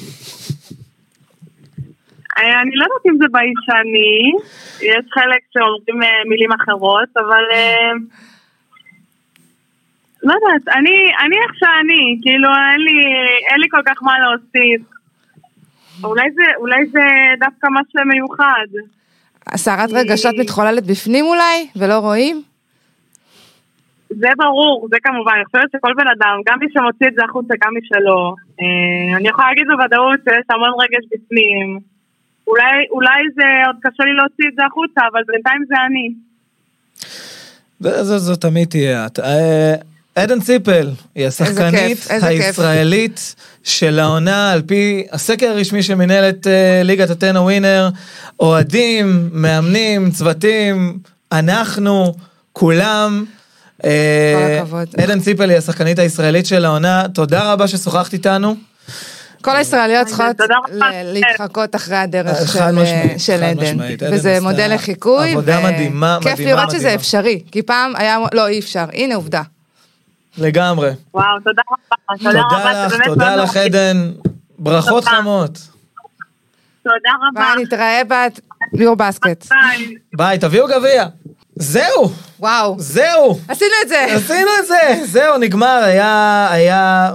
אה, אני לא יודעת אם זה ביישני, יש חלק שאומרים אה, מילים אחרות, אבל... אה, לא יודעת, אני, אני איך שאני, כאילו אין לי, אין לי כל כך מה להוסיף. אולי זה, אולי זה דווקא משהו מיוחד. סערת רגשות מתחוללת בפנים אולי, ולא רואים? זה ברור, זה כמובן, אני חושבת שכל בן אדם, גם מי שמוציא את זה החוצה, גם מי שלא. אה, אני יכולה להגיד בוודאות שיש המון רגש בפנים. אולי, אולי זה עוד קשה לי להוציא את זה החוצה, אבל בינתיים זה אני. זו, זו תמיד תהיה את. אה, עדן ציפל היא השחקנית כיף, איזה כיף. הישראלית של העונה על פי הסקר הרשמי של מנהלת אה, ליגת הטנא ווינר, אוהדים, מאמנים, צוותים, אנחנו, כולם. אה, הכבוד. עדן ציפל היא השחקנית הישראלית של העונה, תודה רבה ששוחחת איתנו. כל הישראליות צריכות רבה. ל- להתחקות אחרי הדרך אה, של, עדן. וזה מודל לחיקוי. עבודה ו- מדהימה, כיף מדהימה, לראות שזה מדהימה. אפשרי, כי פעם היה, לא אי אפשר, הנה עובדה. לגמרי. וואו, תודה רבה. תודה תודה רבה, לך, תודה לך. עדן. ברכות. חמות. תודה רבה. ביי, נתראה ביור בסקט. ביי, תביאו גביע. זהו, וואו, זהו. עשינו את זה. עשינו את זה, זהו, נגמר, היה, היה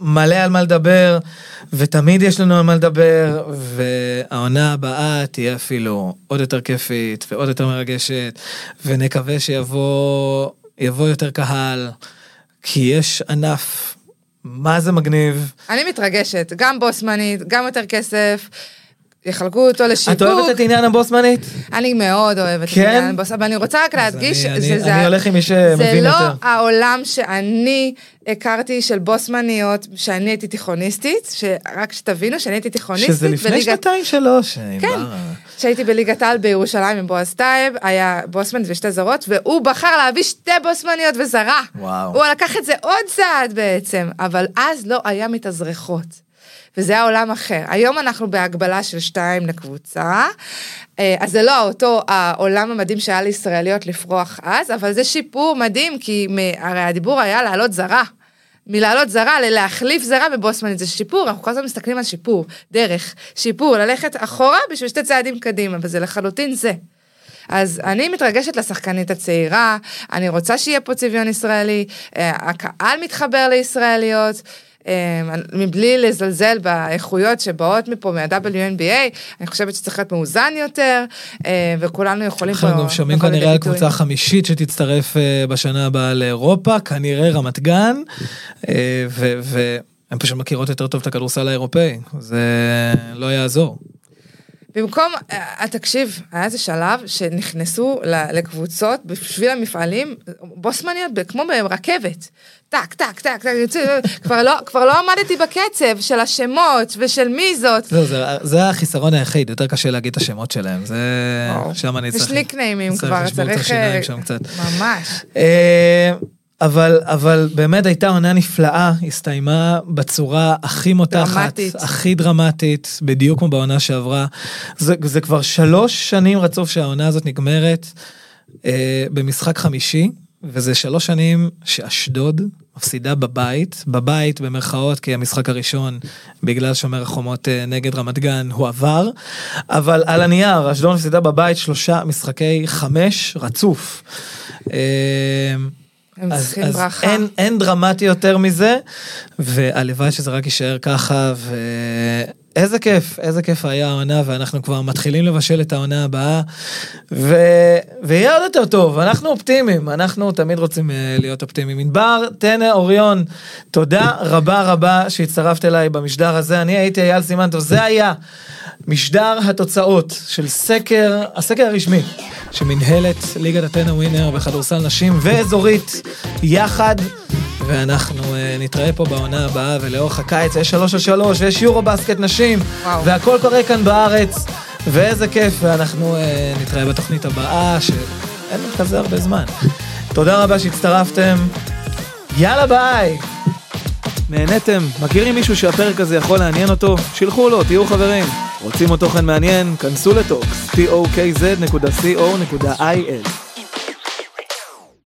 מלא על מה לדבר, ותמיד יש לנו על מה לדבר, והעונה הבאה תהיה אפילו עוד יותר כיפית ועוד יותר מרגשת, ונקווה שיבוא יבוא יותר קהל, כי יש ענף, מה זה מגניב. אני מתרגשת, גם בו זמנית, גם יותר כסף. יחלקו אותו לשיווק. את אוהבת את עניין הבוסמנית? אני מאוד אוהבת את כן? עניין הבוס, אבל אני רוצה רק להדגיש, אני- שזה- אני- זה- אני הולך עם מי זה שמבין לא יותר. העולם שאני הכרתי של בוסמניות, שאני הייתי תיכוניסטית, שרק שתבינו שאני הייתי תיכוניסטית. שזה לפני שנתיים שלוש. כן, כשהייתי בליגת העל בירושלים עם בועז טייב, היה בוסמנית ושתי זרות, והוא בחר להביא שתי בוסמניות וזרה. וואו. הוא לקח את זה עוד צעד בעצם, אבל אז לא היה מתאזרחות. וזה היה עולם אחר. היום אנחנו בהגבלה של שתיים לקבוצה, אה, אז זה לא אותו העולם המדהים שהיה לישראליות לפרוח אז, אבל זה שיפור מדהים, כי הרי הדיבור היה לעלות זרה. מלעלות זרה ללהחליף זרה בבוסמנית זה שיפור, אנחנו כל הזמן מסתכלים על שיפור, דרך, שיפור, ללכת אחורה בשביל שתי צעדים קדימה, וזה לחלוטין זה. אז אני מתרגשת לשחקנית הצעירה, אני רוצה שיהיה פה צביון ישראלי, אה, הקהל מתחבר לישראליות. אה, מבלי לזלזל באיכויות שבאות מפה מה-WNBA, אני חושבת שצריך להיות מאוזן יותר, אה, וכולנו יכולים פה... אנחנו גם שומעים כנראה על. קבוצה חמישית שתצטרף אה, בשנה הבאה לאירופה, כנראה רמת גן, אה, והן פשוט מכירות יותר טוב את הכדורסל האירופאי, זה לא יעזור. במקום, אה, תקשיב, היה איזה שלב שנכנסו לקבוצות בשביל המפעלים, בוסמניות כמו ברכבת. טק, טק, טק, טק, כבר לא, כבר לא עמדתי בקצב של השמות ושל מי זאת. זה, זה החיסרון היחיד, יותר קשה להגיד את השמות שלהם, זה... שם אני צריך... יש ניקניימים צריך כבר, לשבור את צריך... השיניים אה, שם קצת. ממש. אבל, אבל באמת הייתה עונה נפלאה, הסתיימה בצורה הכי מותחת, דרמטית. הכי דרמטית, בדיוק כמו בעונה שעברה. זה, זה כבר שלוש שנים רצוף שהעונה הזאת נגמרת אה, במשחק חמישי, וזה שלוש שנים שאשדוד מפסידה בבית, בבית במרכאות, כי המשחק הראשון, בגלל שומר החומות אה, נגד רמת גן, הוא עבר, אבל על הנייר, אשדוד מפסידה בבית שלושה משחקי חמש רצוף. אה, הם אז, צריכים אז ברכה. אין, אין דרמטי יותר מזה, והלוואי שזה רק יישאר ככה, ואיזה כיף, איזה כיף היה העונה, ואנחנו כבר מתחילים לבשל את העונה הבאה, ו... ויהיה עוד יותר טוב, אנחנו אופטימיים, אנחנו תמיד רוצים אה, להיות אופטימיים. ענבר, טנא, אוריון, תודה רבה רבה שהצטרפת אליי במשדר הזה, אני הייתי אייל סימן טוב, זה היה משדר התוצאות של סקר, הסקר הרשמי. שמנהלת ליגת הטנא ווינר בכדורסל נשים ואזורית יחד. ואנחנו uh, נתראה פה בעונה הבאה ולאורך הקיץ יש שלוש על שלוש ויש יורו בסקט נשים וואו. והכל קורה כאן בארץ ואיזה כיף ואנחנו uh, נתראה בתוכנית הבאה שאין לנו כזה הרבה זמן. תודה רבה שהצטרפתם. יאללה ביי. נהניתם? מכירים מישהו שהפרק הזה יכול לעניין אותו? שילחו לו, תהיו חברים. רוצים עוד תוכן מעניין? כנסו לטוקס, tokz.co.il